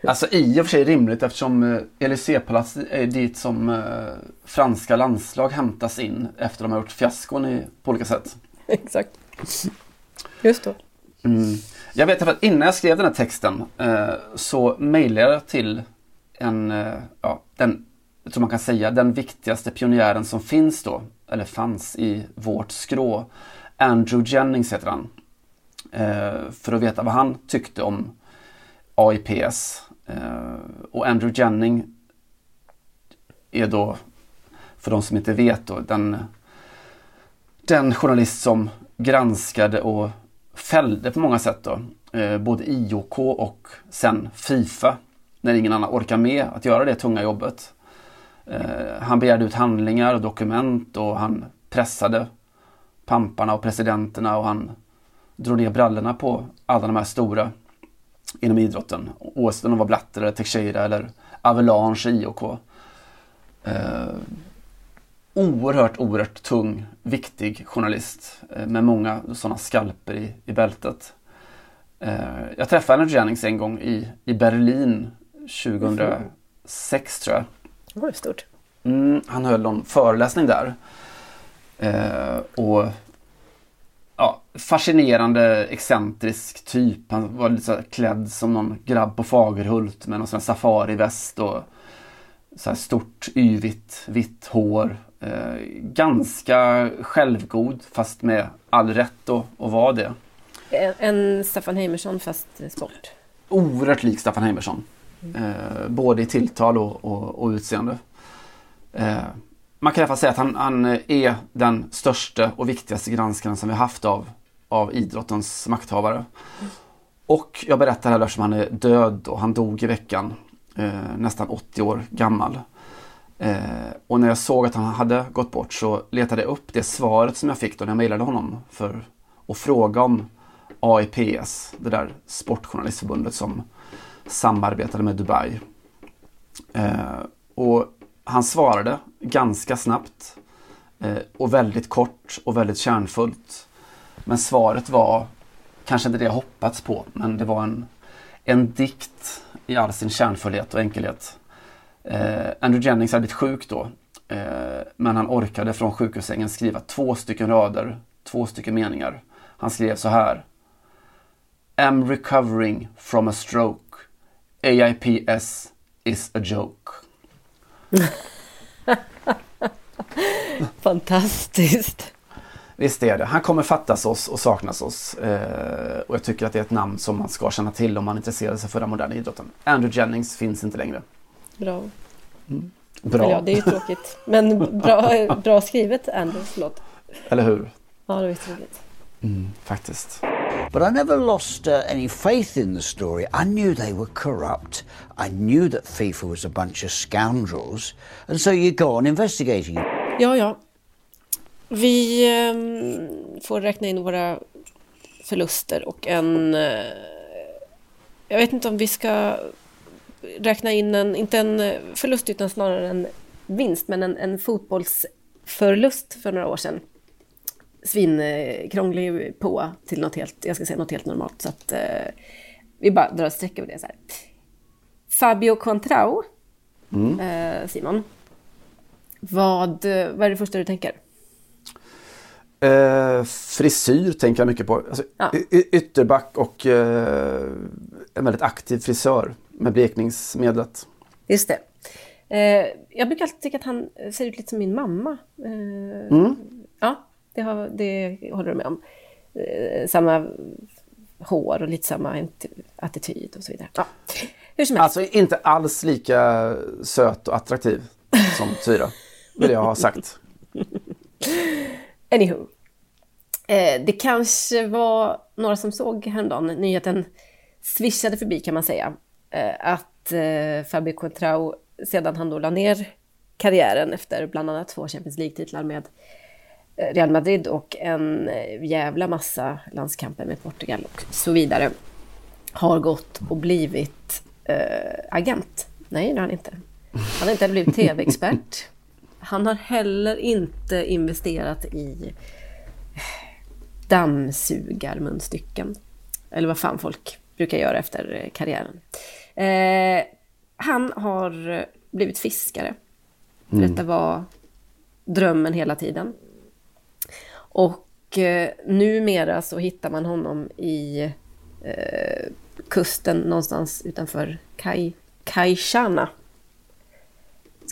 Alltså i och för sig rimligt eftersom eh, Élysée-palatset är dit som eh, franska landslag hämtas in efter de har gjort fiaskon i, på olika sätt. Exakt. Just då. Mm. Jag vet att innan jag skrev den här texten eh, så mejlade jag till en, eh, ja, den, jag tror man kan säga, den viktigaste pionjären som finns då, eller fanns i vårt skrå. Andrew Jennings heter han. Eh, för att veta vad han tyckte om AIPS. Eh, och Andrew Jennings är då, för de som inte vet då, den, den journalist som granskade och fällde på många sätt då, eh, både IOK och sen Fifa när ingen annan orkar med att göra det tunga jobbet. Eh, han begärde ut handlingar och dokument och han pressade pamparna och presidenterna och han drog ner brallorna på alla de här stora inom idrotten. Oavsett om de var Blatter eller Teixeira eller Avalanche IOK. Eh, Oerhört, oerhört tung, viktig journalist eh, med många sådana skalper i, i bältet. Eh, jag träffade Andrew Jennings en gång i, i Berlin 2006 tror jag. Det var stort. Mm, han höll någon föreläsning där. Eh, och ja, Fascinerande, excentrisk typ. Han var lite så klädd som någon grabb på Fagerhult med någon sån safariväst och så här stort yvigt vitt hår. Eh, ganska självgod fast med all rätt att, att vara det. En, en Staffan Heimersson fast sport. Oerhört lik Staffan Heimersson. Eh, både i tilltal och, och, och utseende. Eh, man kan i alla fall säga att han, han är den största och viktigaste granskaren som vi haft av, av idrottens makthavare. Och jag berättar här eftersom han är död och han dog i veckan. Eh, nästan 80 år gammal. Eh, och när jag såg att han hade gått bort så letade jag upp det svaret som jag fick då när jag mejlade honom för att fråga om AIPS, det där sportjournalistförbundet som samarbetade med Dubai. Eh, och han svarade ganska snabbt eh, och väldigt kort och väldigt kärnfullt. Men svaret var kanske inte det jag hoppats på, men det var en, en dikt i all sin kärnfullhet och enkelhet. Eh, Andrew Jennings hade blivit sjuk då, eh, men han orkade från sjukhussängen skriva två stycken rader, två stycken meningar. Han skrev så här. Am recovering from a stroke. AIPS is a joke. Fantastiskt. Visst är det. Han kommer fattas oss och saknas oss. Eh, och jag tycker att det är ett namn som man ska känna till om man intresserar sig för den moderna idrotten. Andrew Jennings finns inte längre. Bra. Mm. Bra. Eller ja, det är ju tråkigt. Men bra, bra skrivet Andrew, förlåt. Eller hur? Ja, det var ju tråkigt. Mm, faktiskt. But I never lost uh, any faith in the story. I knew they were corrupt. I knew that FIFA was a bunch of scoundrels. And so you go on investigating. Ja, ja. Vi eh, får räkna in våra förluster och en... Eh, jag vet inte om vi ska räkna in en, inte en förlust utan snarare en vinst, men en, en fotbollsförlust för några år sedan. Svinkrånglig på till något helt, jag ska säga något helt normalt. Så att eh, vi bara drar ett streck över det så här. Fabio Contrao, Mm. eh, Simon. Vad, vad är det första du tänker? Eh, frisyr tänker jag mycket på. Alltså, Ja. ytterback och eh, en väldigt aktiv frisör med blekningsmedlet. Just det. Eh, jag brukar alltid tycka att han ser ut lite som min mamma. Eh, Mm. Ja, det, har, det håller du med om. Eh, samma hår och lite samma attityd och så vidare. Ja. Hur som helst. Alltså inte alls lika söt och attraktiv som Tyra, vill jag ha sagt. Anywho. Eh, det kanske var några som såg häromdagen, nyheten swishade förbi kan man säga, eh, att eh, Fabio Contrao sedan han då la ner karriären efter bland annat två Champions League-titlar med eh, Real Madrid och en eh, jävla massa landskamper med Portugal och så vidare, har gått och blivit eh, agent. Nej, det har han inte. Han har inte blivit tv-expert. Han har heller inte investerat i dammsugarmunstycken. Eller vad fan folk brukar göra efter eh, karriären. Eh, han har eh, blivit fiskare. Mm. Detta var drömmen hela tiden. Och eh, numera så hittar man honom i eh, kusten någonstans utanför Kai, Kaishana.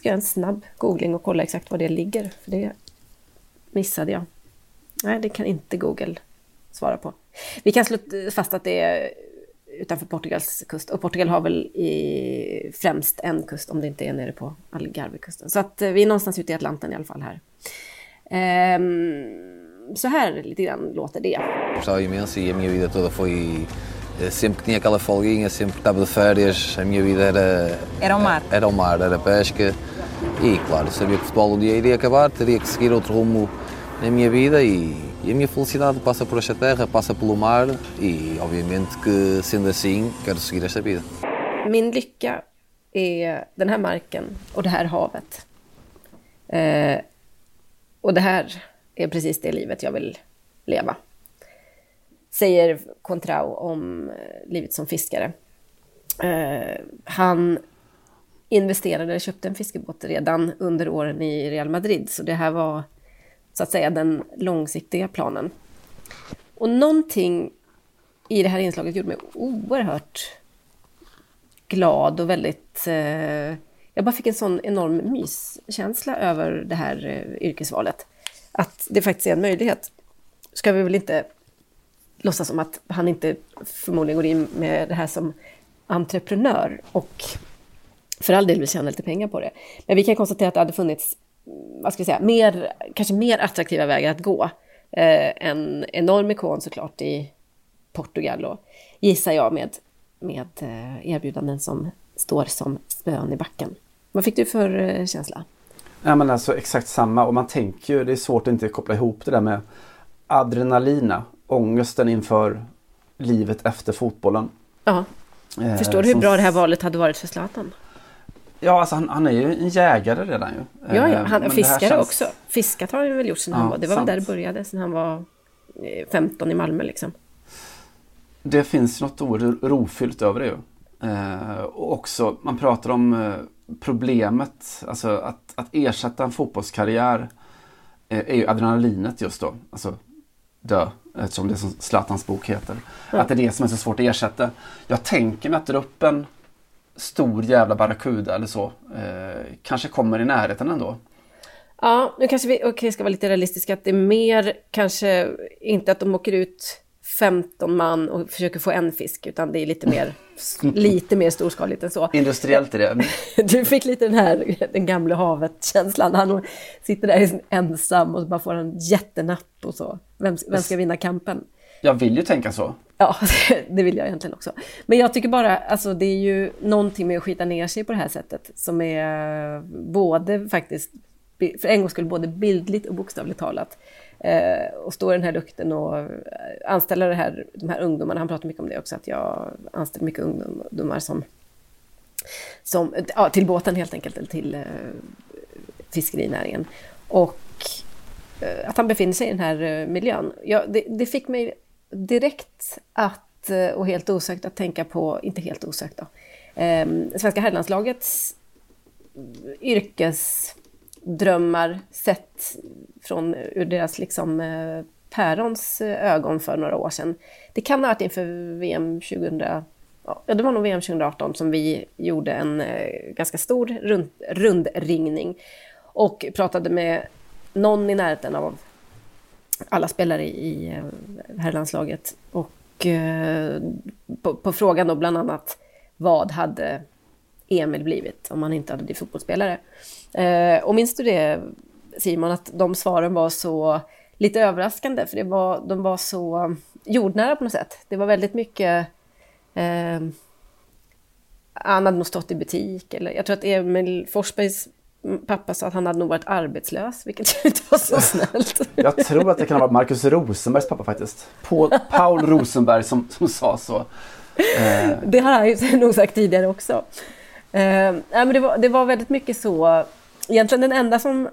Ska göra en snabb googling och kolla exakt var det ligger. För det missade jag. Nej, det kan inte Google svara på. Vi kan slå fast att det är utanför Portugals kust. Och Portugal har väl i, främst en kust, om det inte är nere på Algarvekusten. Så att eh, vi är någonstans ute i Atlanten i alla fall här. Ehm, så här lite grann låter det. E a minha vida toda foi. eh, Sempre que tinha aquela folguinha, sempre que estava de férias, a minha vida era. Era o mar. Era o mar, era pesca. E claro, sabia que o futebol um dia iria acabar, teria que seguir outro rumo na minha vida e, e a minha felicidade passa por esta terra, passa pelo mar e obviamente que sendo assim quero seguir esta vida. Min lycka är den här marken och det här havet. Eh, och det här är precis det livet jag vill leva. Säger Contrao om eh, livet som fiskare. Eh, han investerade, köpte en fiskebåt redan under åren i Real Madrid, så det här var så att säga den långsiktiga planen. Och någonting i det här inslaget gjorde mig oerhört glad och väldigt... Eh, jag bara fick en sån enorm myskänsla över det här eh, yrkesvalet. Att det faktiskt är en möjlighet. Ska vi väl inte låtsas som att han inte förmodligen går in med det här som entreprenör och för all del vill tjäna lite pengar på det. Men vi kan konstatera att det hade funnits, vad ska jag säga, mer, kanske mer attraktiva vägar att gå. Eh, en enorm ikon såklart i Portugal och gissar jag med, med eh, erbjudanden som står som spön i backen. Vad fick du för eh, känsla? Ja, men alltså exakt samma och man tänker ju, det är svårt att inte koppla ihop det där med adrenalina, ångesten inför livet efter fotbollen. Ja. Eh, Förstår du hur bra det här valet hade varit för Zlatan? Ja, alltså han, han är ju en jägare redan ju. Ja, ja. Eh, Han, fiskare känns- också. Fiskat har han väl gjort sen Ja, han var... Det var sant. väl där det började, sen han var eh, 15 i Malmö liksom. Det finns något ro- rofyllt över det ju. Eh, och också, man pratar om eh, problemet, alltså att, att ersätta en fotbollskarriär eh, är ju adrenalinet just då. Alltså dö, eftersom det är som Zlatans bok heter. Ja. Att det är det som är så svårt att ersätta. Jag tänker mig att dra upp en stor jävla barracuda eller så. Eh, kanske kommer i närheten ändå. Ja, nu kanske vi okej, ska vara lite realistiska. Att det är mer kanske inte att de åker ut 15 man och försöker få en fisk, utan det är lite mer, lite mer storskaligt än så. Industriellt är det. Du fick lite den här den gamla havet-känslan. Han sitter där ensam och så bara får en jättenapp och så. Vem, vem ska vinna kampen? Jag vill ju tänka så. Ja, det vill jag egentligen också. Men jag tycker bara, alltså det är ju någonting med att skita ner sig på det här sättet som är både faktiskt, för en gång skulle både bildligt och bokstavligt talat. Eh, och stå i den här lukten och eh, anställa det här, de här ungdomarna, han pratar mycket om det också, att jag anställer mycket ungdomar som, som ja, till båten helt enkelt, eller till eh, fiskerinäringen. Och eh, att han befinner sig i den här eh, miljön. Ja, det, det fick mig direkt att, eh, och helt osökt att tänka på, inte helt osökt då, eh, svenska herrlandslagets yrkesdrömmar sett från ur deras liksom eh, pärons eh, ögon för några år sedan. Det kan ha varit inför VM 2000, ja det var nog VM 2018 som vi gjorde en eh, ganska stor rund, rundringning och pratade med någon i närheten av alla spelare i herrlandslaget. Eh, och eh, på, på frågan då bland annat vad hade Emil blivit om han inte hade blivit fotbollsspelare? Eh, och minns du det Simon, att de svaren var så lite överraskande för det var, de var så jordnära på något sätt. Det var väldigt mycket eh, han hade nog stått i butik eller jag tror att Emil Forsbergs pappa sa att han hade nog varit arbetslös, vilket inte var så snällt. Jag tror att det kan ha varit Marcus Rosenbergs pappa faktiskt. Paul, Paul Rosenberg som, som sa så. Eh, Det har han ju nog sagt tidigare också. Eh, men det, var, det var väldigt mycket så. Egentligen den enda som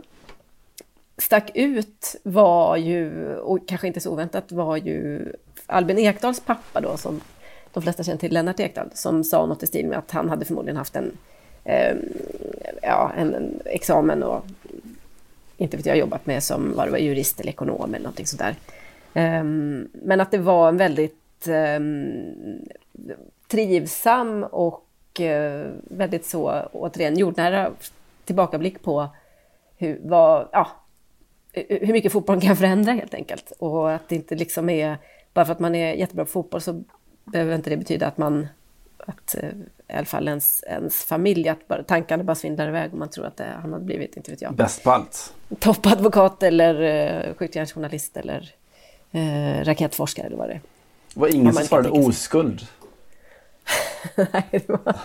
stack ut var ju, och kanske inte så oväntat, var ju Albin Ekdals pappa då, som de flesta känner till, Lennart Ekdal, som sa något i stil med att han hade förmodligen haft en, eh, ja, en, en examen och inte vet jag, jobbat med som var det var jurist eller ekonom eller någonting sådär. Eh, men att det var en väldigt eh, trivsam och eh, väldigt så, återigen, jordnära tillbakablick på hur, vad, ja, hur mycket fotbollen kan förändra helt enkelt. Och att det inte liksom är, bara för att man är jättebra på fotboll så behöver inte det betyda att man, att eh, i alla fall ens, ens familj, att bara, tankarna bara svindlar iväg och man tror att det, han har blivit, inte vet jag, bäst på allt. toppadvokat eller eh, skjutjärnsjournalist eller eh, raketforskare eller vad det är. Det var ingen som svarade oskuld. nej, det var,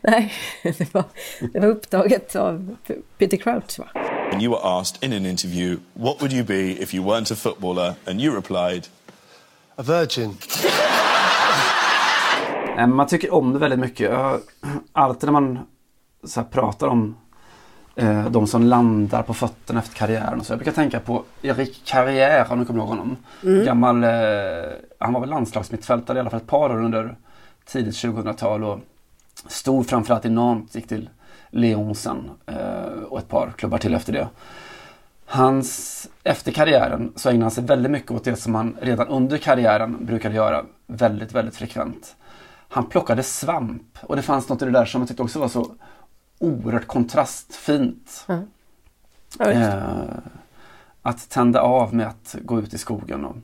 nej det, var, det var upptaget av Peter Crouch va? And you were asked in an interview, what would you be if you weren't a footballer? And you replied, A virgin. Men Man tycker om det väldigt mycket. Alltid när man så pratar om eh, de som landar på fötterna efter karriären och så. Jag brukar tänka på Erik Carrière, om ni kommer ihåg honom. Mm. Gammal, eh, han var väl landslagsmittfältare i alla fall ett par år under tidigt 2000-tal och stod framförallt i Nantes, gick till Lyon sen eh, och ett par klubbar till efter det. Hans, efter karriären så ägnade han sig väldigt mycket åt det som han redan under karriären brukade göra väldigt, väldigt frekvent. Han plockade svamp och det fanns något i det där som jag tyckte också var så oerhört kontrastfint. Ja. Ja. Eh, att tända av med att gå ut i skogen och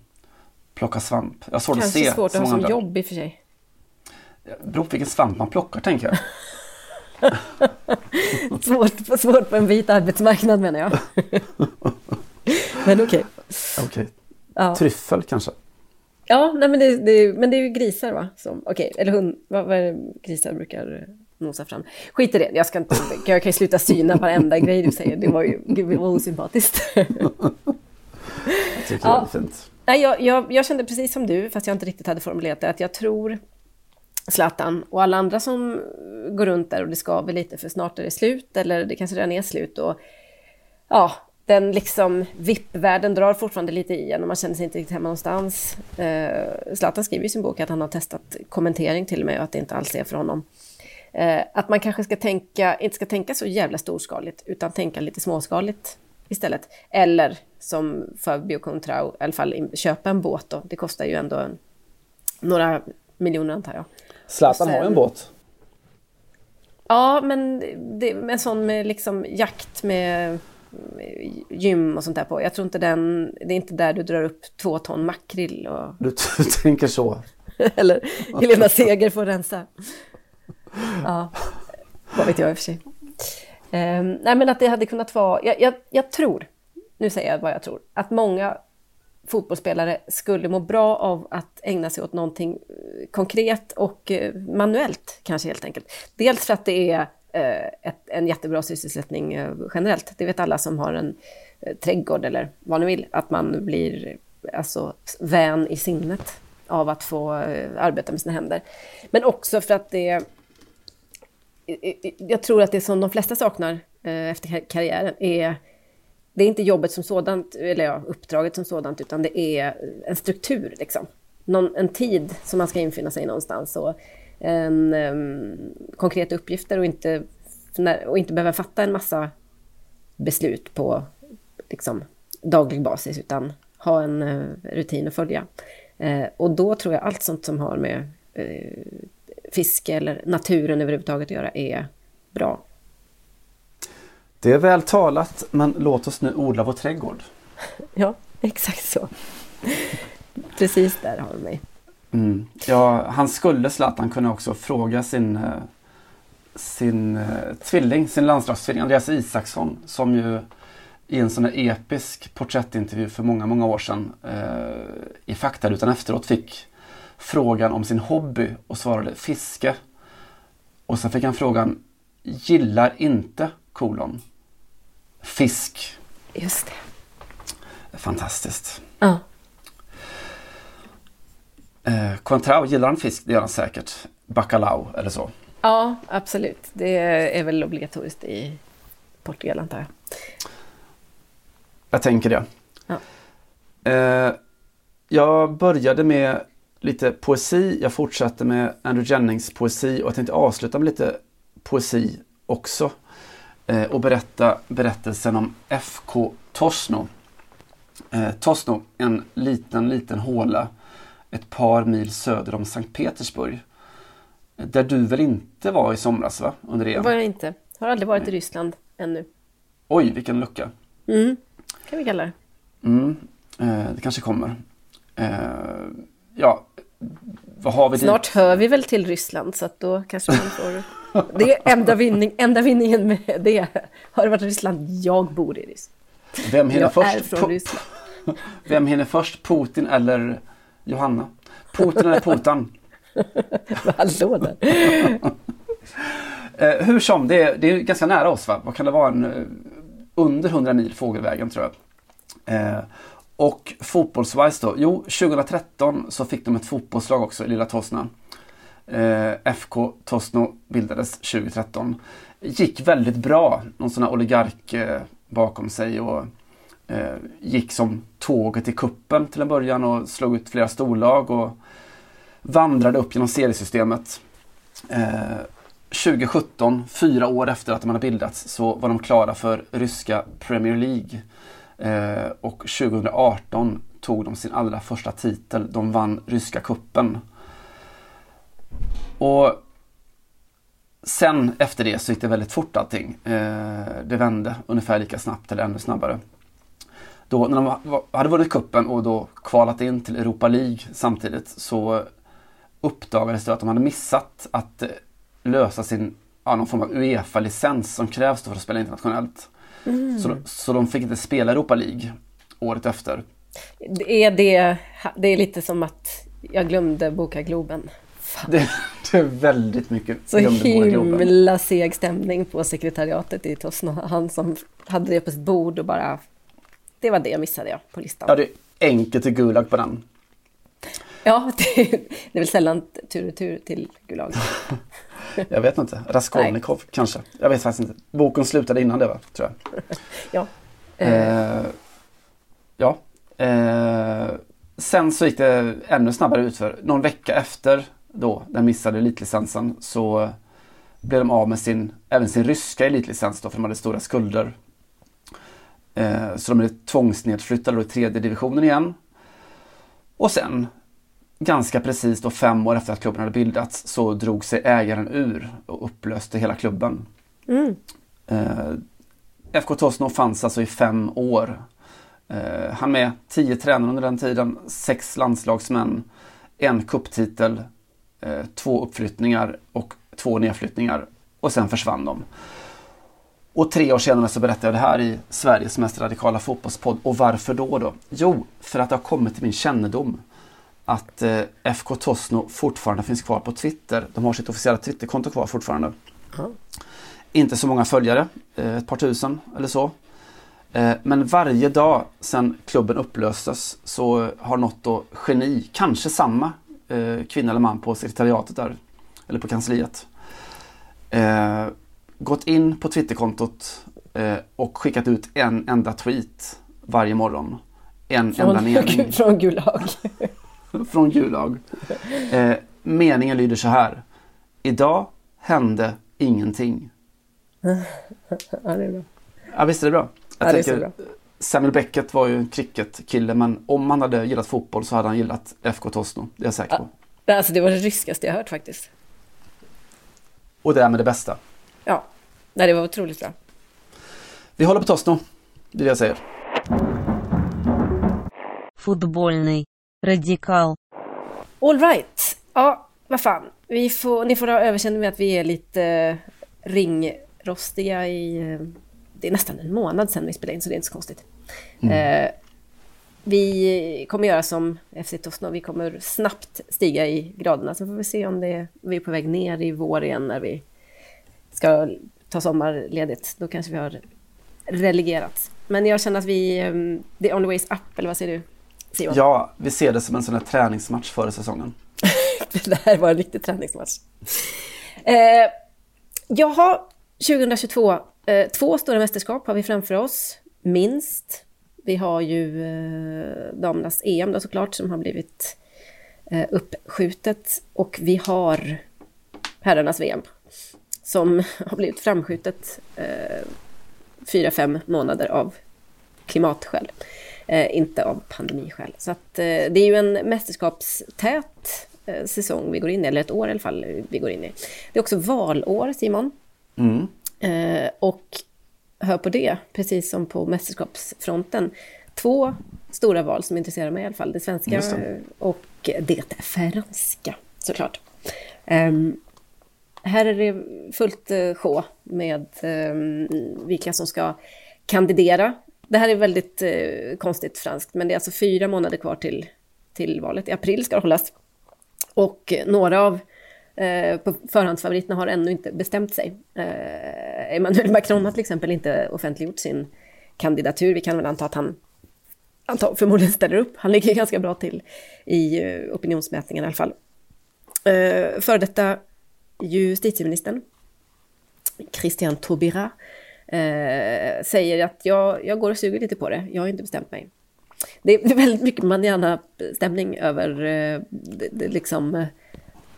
plocka svamp. Jag att Kanske se svårt att ha som andra. jobb i och för sig. Det beror på vilken svamp man plockar tänker jag. svårt, svårt på en vit arbetsmarknad menar jag. men okej. Okej. Ja. Tryffel kanske? Ja, nej, men, det, det, men det är ju grisar va? Som, okej, eller hund, vad, vad är det grisar brukar nosa fram. Skit i det, jag, ska inte, jag kan ju sluta syna varenda grej du säger. Det var ju gud, var osympatiskt. Jag tycker det är fint. Nej, jag, jag, jag kände precis som du, fast jag inte riktigt hade formulerat det, att jag tror Zlatan och alla andra som går runt där och det skaver lite för snart är det slut eller det kanske redan är slut och ja, den liksom VIP-världen drar fortfarande lite i en och man känner sig inte riktigt hemma någonstans. Eh, Zlatan skriver i sin bok att han har testat kommentering till och med och att det inte alls är för honom. Eh, att man kanske ska tänka, inte ska tänka så jävla storskaligt utan tänka lite småskaligt istället. Eller som Fabio Contrao, i alla fall köpa en båt då. Det kostar ju ändå en, några miljoner antar jag. Zlatan har ju en båt. Ja, men det, en sån med liksom jakt med gym och sånt där på. Jag tror inte den, det är inte där du drar upp två ton makrill och, Du, du tänker så. eller Helena Seger får rensa. Ja, vad vet jag i och för sig. Ehm, nej men att det hade kunnat vara, jag, jag, jag tror, nu säger jag vad jag tror, att många fotbollsspelare skulle må bra av att ägna sig åt någonting eh, konkret och eh, manuellt kanske helt enkelt. Dels för att det är Eh, ett, en jättebra sysselsättning eh, generellt. Det vet alla som har en eh, trädgård eller vad ni vill, att man blir alltså vän i sinnet av att få arbeta med sina händer. Men också för att det jag tror att det som de flesta saknar efter karriären är det är inte jobbet som sådant, eller ja, uppdraget som sådant, utan det är en struktur. Liksom. Någon, en tid som man ska infinna sig någonstans och en, um, konkreta uppgifter och inte, och inte behöva fatta en massa beslut på liksom, daglig basis, utan ha en eh, rutin att följa. Eh, och då tror jag allt sånt som har med eh, fiske eller naturen överhuvudtaget att göra är bra. Det är väl talat, men låt oss nu odla vår trädgård. Ja, exakt så. Precis där har du mig. Mm. Ja, han skulle Zlatan kunna också fråga sin, eh, sin eh, tvilling, sin landslagstvilling Andreas Isaksson som ju i en sån här episk porträttintervju för många, många år sedan eh, i Faktarutan efteråt fick frågan om sin hobby och svarade fiske. Och sen fick han frågan gillar inte kolon fisk. Just det. Fantastiskt. Ja. Eh, Contrao, gillar han fisk? Det gör han säkert. Bacalao eller så. Ja, absolut. Det är väl obligatoriskt i Portugal antar jag. Jag tänker det. Ja. Eh, jag började med lite poesi. Jag fortsatte med Andrew Jennings poesi och jag tänkte avsluta med lite poesi också. Eh, och berätta berättelsen om FK Tosno. Eh, Tosno, en liten, liten håla ett par mil söder om Sankt Petersburg. Där du väl inte var i somras va? Under Det EM? var jag inte. Har aldrig varit i Ryssland ännu. Oj, vilken lucka. Mm. kan vi kalla det. Mm, eh, det kanske kommer. Eh, ja, vad har vi Snart dit? hör vi väl till Ryssland så att då kanske man får... Det är enda, vinning, enda vinningen med det. Har det varit Ryssland? Jag bor i Ryssland. Vem hinner jag först? är från Ryssland. Vem hinner först? Putin eller Johanna? Putin eller Putan? Hallå där. Eh, hur som, det är, det är ganska nära oss va? Vad kan det vara? En, eh, under 100 mil fågelvägen tror jag. Eh, och fotbollswise då? Jo, 2013 så fick de ett fotbollslag också i Lilla Tosna. Eh, FK Tosno bildades 2013. Gick väldigt bra. Någon sån här oligark eh, bakom sig och eh, gick som tåget i kuppen till en början och slog ut flera storlag och vandrade upp genom seriesystemet. Eh, 2017, fyra år efter att de hade bildats, så var de klara för ryska Premier League. Eh, och 2018 tog de sin allra första titel. De vann ryska kuppen. Och sen efter det så gick det väldigt fort allting. Eh, det vände ungefär lika snabbt eller ännu snabbare. Då när de hade vunnit kuppen och då kvalat in till Europa League samtidigt så uppdagades det att de hade missat att eh, lösa sin ja, någon form av Uefa-licens som krävs för att spela internationellt. Mm. Så, så de fick inte spela Europa League året efter. Det är, det, det är lite som att jag glömde boka Globen Det, det är väldigt mycket Så himla seg stämning på sekretariatet i Tosno. Han som hade det på sitt bord och bara... Det var det missade jag på listan. Ja, det är enkelt till Gulag på den. Ja, det, det är väl sällan tur och tur till Gulag. Jag vet inte. Raskolnikov kanske. Jag vet faktiskt inte. Boken slutade innan det va, tror jag. ja. Eh, ja. Eh, sen så gick det ännu snabbare utför. Någon vecka efter då den missade elitlicensen så blev de av med sin, även sin ryska elitlicens då för de hade stora skulder. Eh, så de blev tvångsnedflyttade i tredje divisionen igen. Och sen ganska precis då fem år efter att klubben hade bildats så drog sig ägaren ur och upplöste hela klubben. Mm. Eh, FK Tosno fanns alltså i fem år. Eh, han med tio tränare under den tiden, sex landslagsmän, en kupptitel, eh, två uppflyttningar och två nedflyttningar. Och sen försvann de. Och tre år senare så berättade jag det här i Sveriges mest radikala fotbollspodd. Och varför då då? Jo, för att det har kommit till min kännedom att eh, FK Tosno fortfarande finns kvar på Twitter. De har sitt officiella Twitterkonto kvar fortfarande. Inte så många följare, eh, ett par tusen eller så. Eh, Men varje dag sedan klubben upplöstes så har något då geni, kanske samma eh, kvinna eller man på sekretariatet där, eller på kansliet, eh, gått in på Twitterkontot eh, och skickat ut en enda tweet varje morgon. En enda mening Från, från Gulag. från Gulag. Eh, meningen lyder så här. Idag hände ingenting. ja, det är bra. Ja, visst är det bra? Jag Ja, det är så tänker, Samuel Beckett var ju en cricketkille men om han hade gillat fotboll så hade han gillat FK Tosno. Det är jag säker på. Alltså det var det ryskaste jag hört faktiskt. Och det är med det bästa ja, nej, det var otroligt bra. Vi håller på Tosno, det jag säga. Fotbollny. Radikal. All right. Ja, vad fan. Vi får, ni får ha överseende med att vi är lite eh, ringrostiga i... Eh, det är nästan en månad sedan vi spelade in, så det är inte så konstigt. Mm. Eh, vi kommer göra som FC Tosno, vi kommer snabbt stiga i graderna. Så får vi se om det, vi är på väg ner i vår igen när vi ska ta sommarledigt. Då kanske vi har relegerats. Men jag känner att vi... eh, The only way is up, eller vad säger du? Simon? Ja, vi ser det som en sån här träningsmatch före säsongen. det här var en riktig träningsmatch. Eh, jaha, 2022. Eh, två stora mästerskap har vi framför oss, minst. Vi har ju eh, damernas EM då såklart som har blivit eh, uppskjutet. Och vi har herrarnas VM som har blivit framskjutet eh, fyra, fem månader av klimatskäl. Eh, inte av pandemiskäl. Så att, eh, det är ju en mästerskapstät säsong vi går in i, eller ett år i alla fall vi går in i. Det är också valår, Simon. Mm. Och hör på det, precis som på mästerskapsfronten, två stora val som intresserar mig i alla fall. Det svenska det. och det franska, såklart. Ehm, här är det fullt eh, sjå med ehm, vilka som ska kandidera. Det här är väldigt eh, konstigt franskt, men det är alltså fyra månader kvar till, till valet. I april ska det hållas. Och eh, några av eh, på förhandsfavoriterna har ännu inte bestämt sig. Eh, Emmanuel Macron har till exempel inte offentliggjort sin kandidatur. Vi kan väl anta att han antar, förmodligen ställer upp. Han ligger ganska bra till i opinionsmätningen i alla fall. Före detta justitieministern, Christian Taubira, eh, säger att jag, jag går och suger lite på det, jag har inte bestämt mig. Det är väldigt mycket Mandiana-stämning över eh, det, det liksom eh,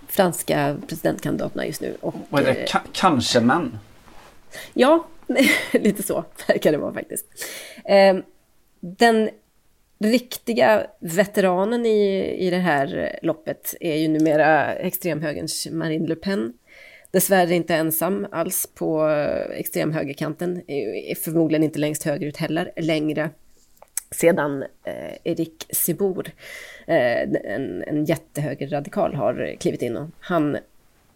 franska presidentkandidaterna just nu. Och, Vad är det? eh, Ka- kanske män? Ja, lite så verkar det vara faktiskt. Eh, Den riktiga veteranen i, i det här loppet är ju numera extremhögerns Marine Le Pen. Dessvärre inte ensam alls på extremhögerkanten, är förmodligen inte längst högerut heller, längre sedan eh, Erik Sibor, eh, en, en jättehögerradikal, har klivit in och han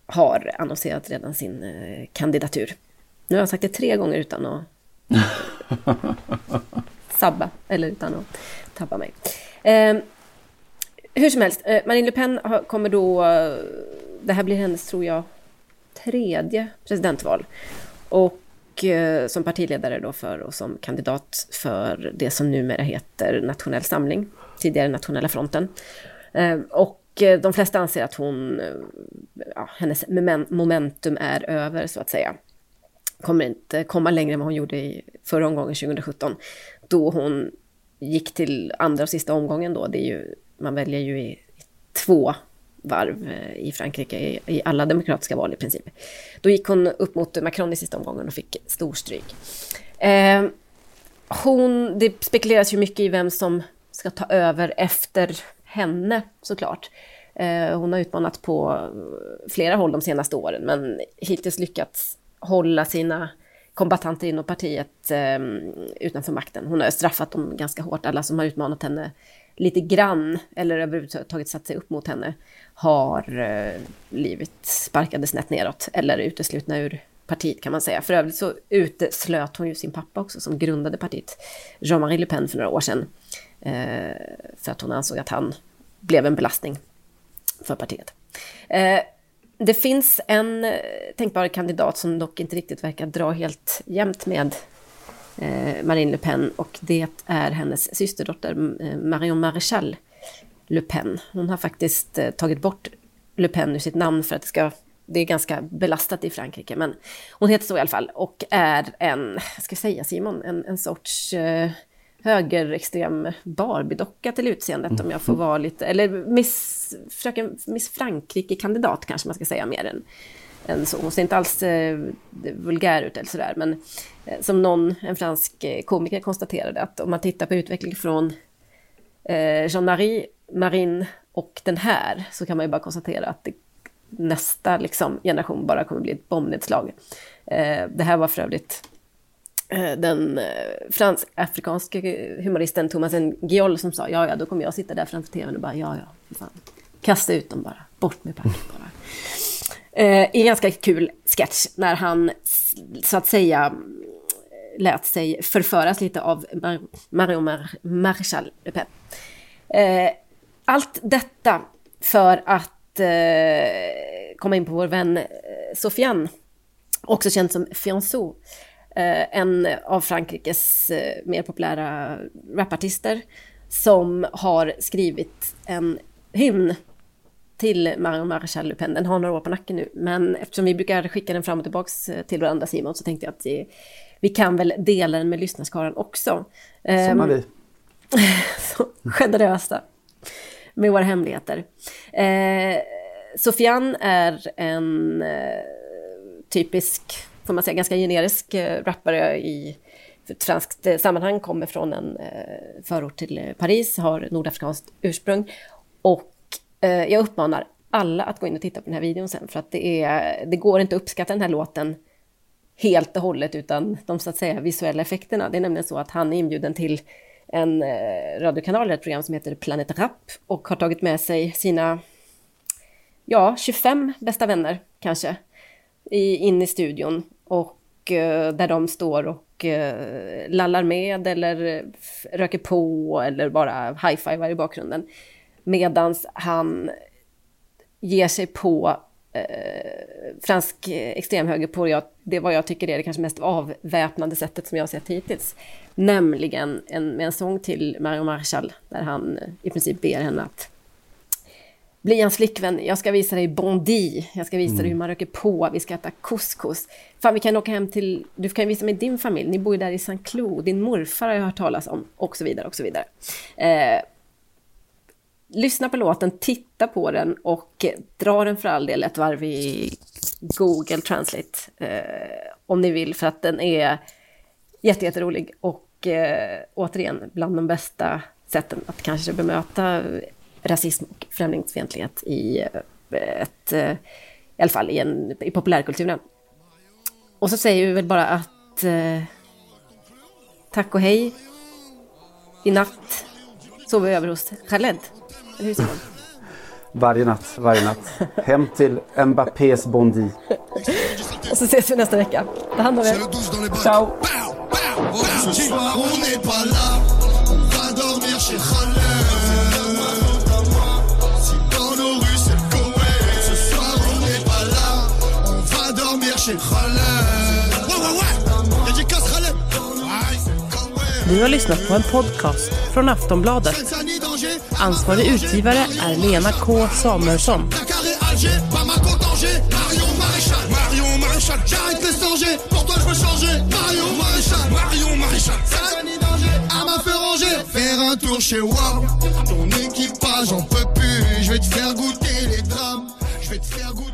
har annonserat redan sin eh, kandidatur. Nu har jag sagt det tre gånger utan att sabba, eller utan att tappar mig. Eh, hur som helst, eh, Marine Le Pen kommer då eh, det här blir hennes, tror jag, tredje presidentval. Och eh, som partiledare då för och som kandidat för det som numera heter Nationell Samling, tidigare Nationella Fronten. Ehm, eh, och de flesta anser att hon, eh, ja, hennes momentum är över så att säga. Kommer inte komma längre än vad hon gjorde i förra omgången 2017. Då hon gick till andra och sista omgången då. Det är ju, man väljer ju i, i två varv eh, i Frankrike i, i alla demokratiska val i princip. Då gick hon upp mot Macron i sista omgången och fick storstryk. Eh, hon, det spekuleras ju mycket i vem som ska ta över efter henne såklart. Eh, hon har utmanat på eh, flera håll de senaste åren men hittills lyckats hålla sina kombatanter inom partiet eh, utanför makten. Hon har straffat dem ganska hårt, alla som har utmanat henne lite grann eller överhuvudtaget satt sig upp mot henne har eh, blivit sparkade snett neråt eller uteslutna ur partiet kan man säga. För övrigt så uteslöt hon ju sin pappa också som grundade partiet, Jean-Marie Le Pen för några år sedan. Eh, för att hon ansåg att han blev en belastning för partiet. Eh, det finns en eh, tänkbar kandidat som dock inte riktigt verkar dra helt jämnt med eh, Marine Le Pen och det är hennes systerdotter eh, Marion Maréchal Le Pen. Hon har faktiskt tagit bort Le Pen ur sitt namn för att det ska det är ganska belastat i Frankrike, men hon heter så i alla fall och är en, vad ska jag säga Simon, en, en sorts eh, högerextrem Barbie-docka till utseendet om jag får vara lite, eller Miss, fröken, Miss Frankrike-kandidat kanske man ska säga mer än, än så. Hon ser inte alls eh, vulgär ut eller sådär, men eh, som någon, en fransk eh, komiker konstaterade att om man tittar på utveckling från eh, Jean-Marie, Marine och den här så kan man ju bara konstatera att det, nästa liksom, generation bara kommer bli ett bombnedslag. Eh, det här var för övrigt den eh, fransk-afrikanske humoristen Thomas Giol som sa ja, ja, då kommer jag sitta där framför tvn och bara ja, ja, för fan. Kasta ut dem bara, bort med packet bara. Eh, I en ganska kul sketch när han så att säga lät sig förföras lite av Mar- Marion Mar- Maréchal Le Pen. Eh, allt detta för att eh, komma in på vår vän eh, Sofiane, också känd som Fianso, eh, en av Frankrikes eh, mer populära rapartister, som har skrivit en hymn till Marion Maréchal Le Pen. Den har några år på nacken nu, men eftersom vi brukar skicka den fram och tillbaks eh, till varandra Simon, så tänkte jag att vi, vi kan väl dela den med lyssnarskaran också. Som Ehm, är vi. så generösa med våra hemligheter. Eh, Sofian är en eh, typisk, får man säga, ganska generisk eh, rappare i ett franskt eh, sammanhang, kommer från en eh, förort till Paris, har nordafrikanskt ursprung. Och jag uppmanar alla att gå in och titta på den här videon sen, för att det, är, det går inte att uppskatta den här låten helt och hållet utan de så att säga visuella effekterna. Det är nämligen så att han är inbjuden till en eh, radiokanal, ett program som heter Planet Rap och har tagit med sig sina, ja, 25 bästa vänner kanske, i, in i studion och eh, där de står och eh, lallar med eller röker på eller bara high-fivar i bakgrunden. medan han ger sig på eh, fransk extremhöger på jag, det vad jag tycker är det kanske mest avväpnande sättet som jag har sett hittills. Nämligen en, med en sång till Marion Marshall där han i princip ber henne att bli hans flickvän, jag ska visa dig bondi, jag ska visa dig hur man röker på, vi ska äta couscous. Fan, vi kan åka hem till, du kan visa mig din familj, ni bor ju där i Saint Cloud, din morfar har jag hört talas om, och så vidare, och så vidare. Eh, lyssna på låten, titta på den och dra den för all del ett varv i Google Translate eh, om ni vill, för att den är jätte, jätterolig. Och eh, återigen bland de bästa sätten att kanske bemöta rasism och främlingsfientlighet i eh, ett, eh, i alla fall i, en, i populärkulturen. Och så säger vi väl bara att eh, tack och hej. I natt sover vi över hos Khaled. Eller hur Simon? Varje natt, varje natt. Hem till Mbappés Bondi. Och så ses vi nästa vecka. Ta hand om er. Ciao! Du har lyssnat på en podcast från Aftonbladet. Ansvarig utgivare är Lena K Samuelsson. Ton équipage en peut plus, je vais te faire goûter les drames, je vais te faire goûter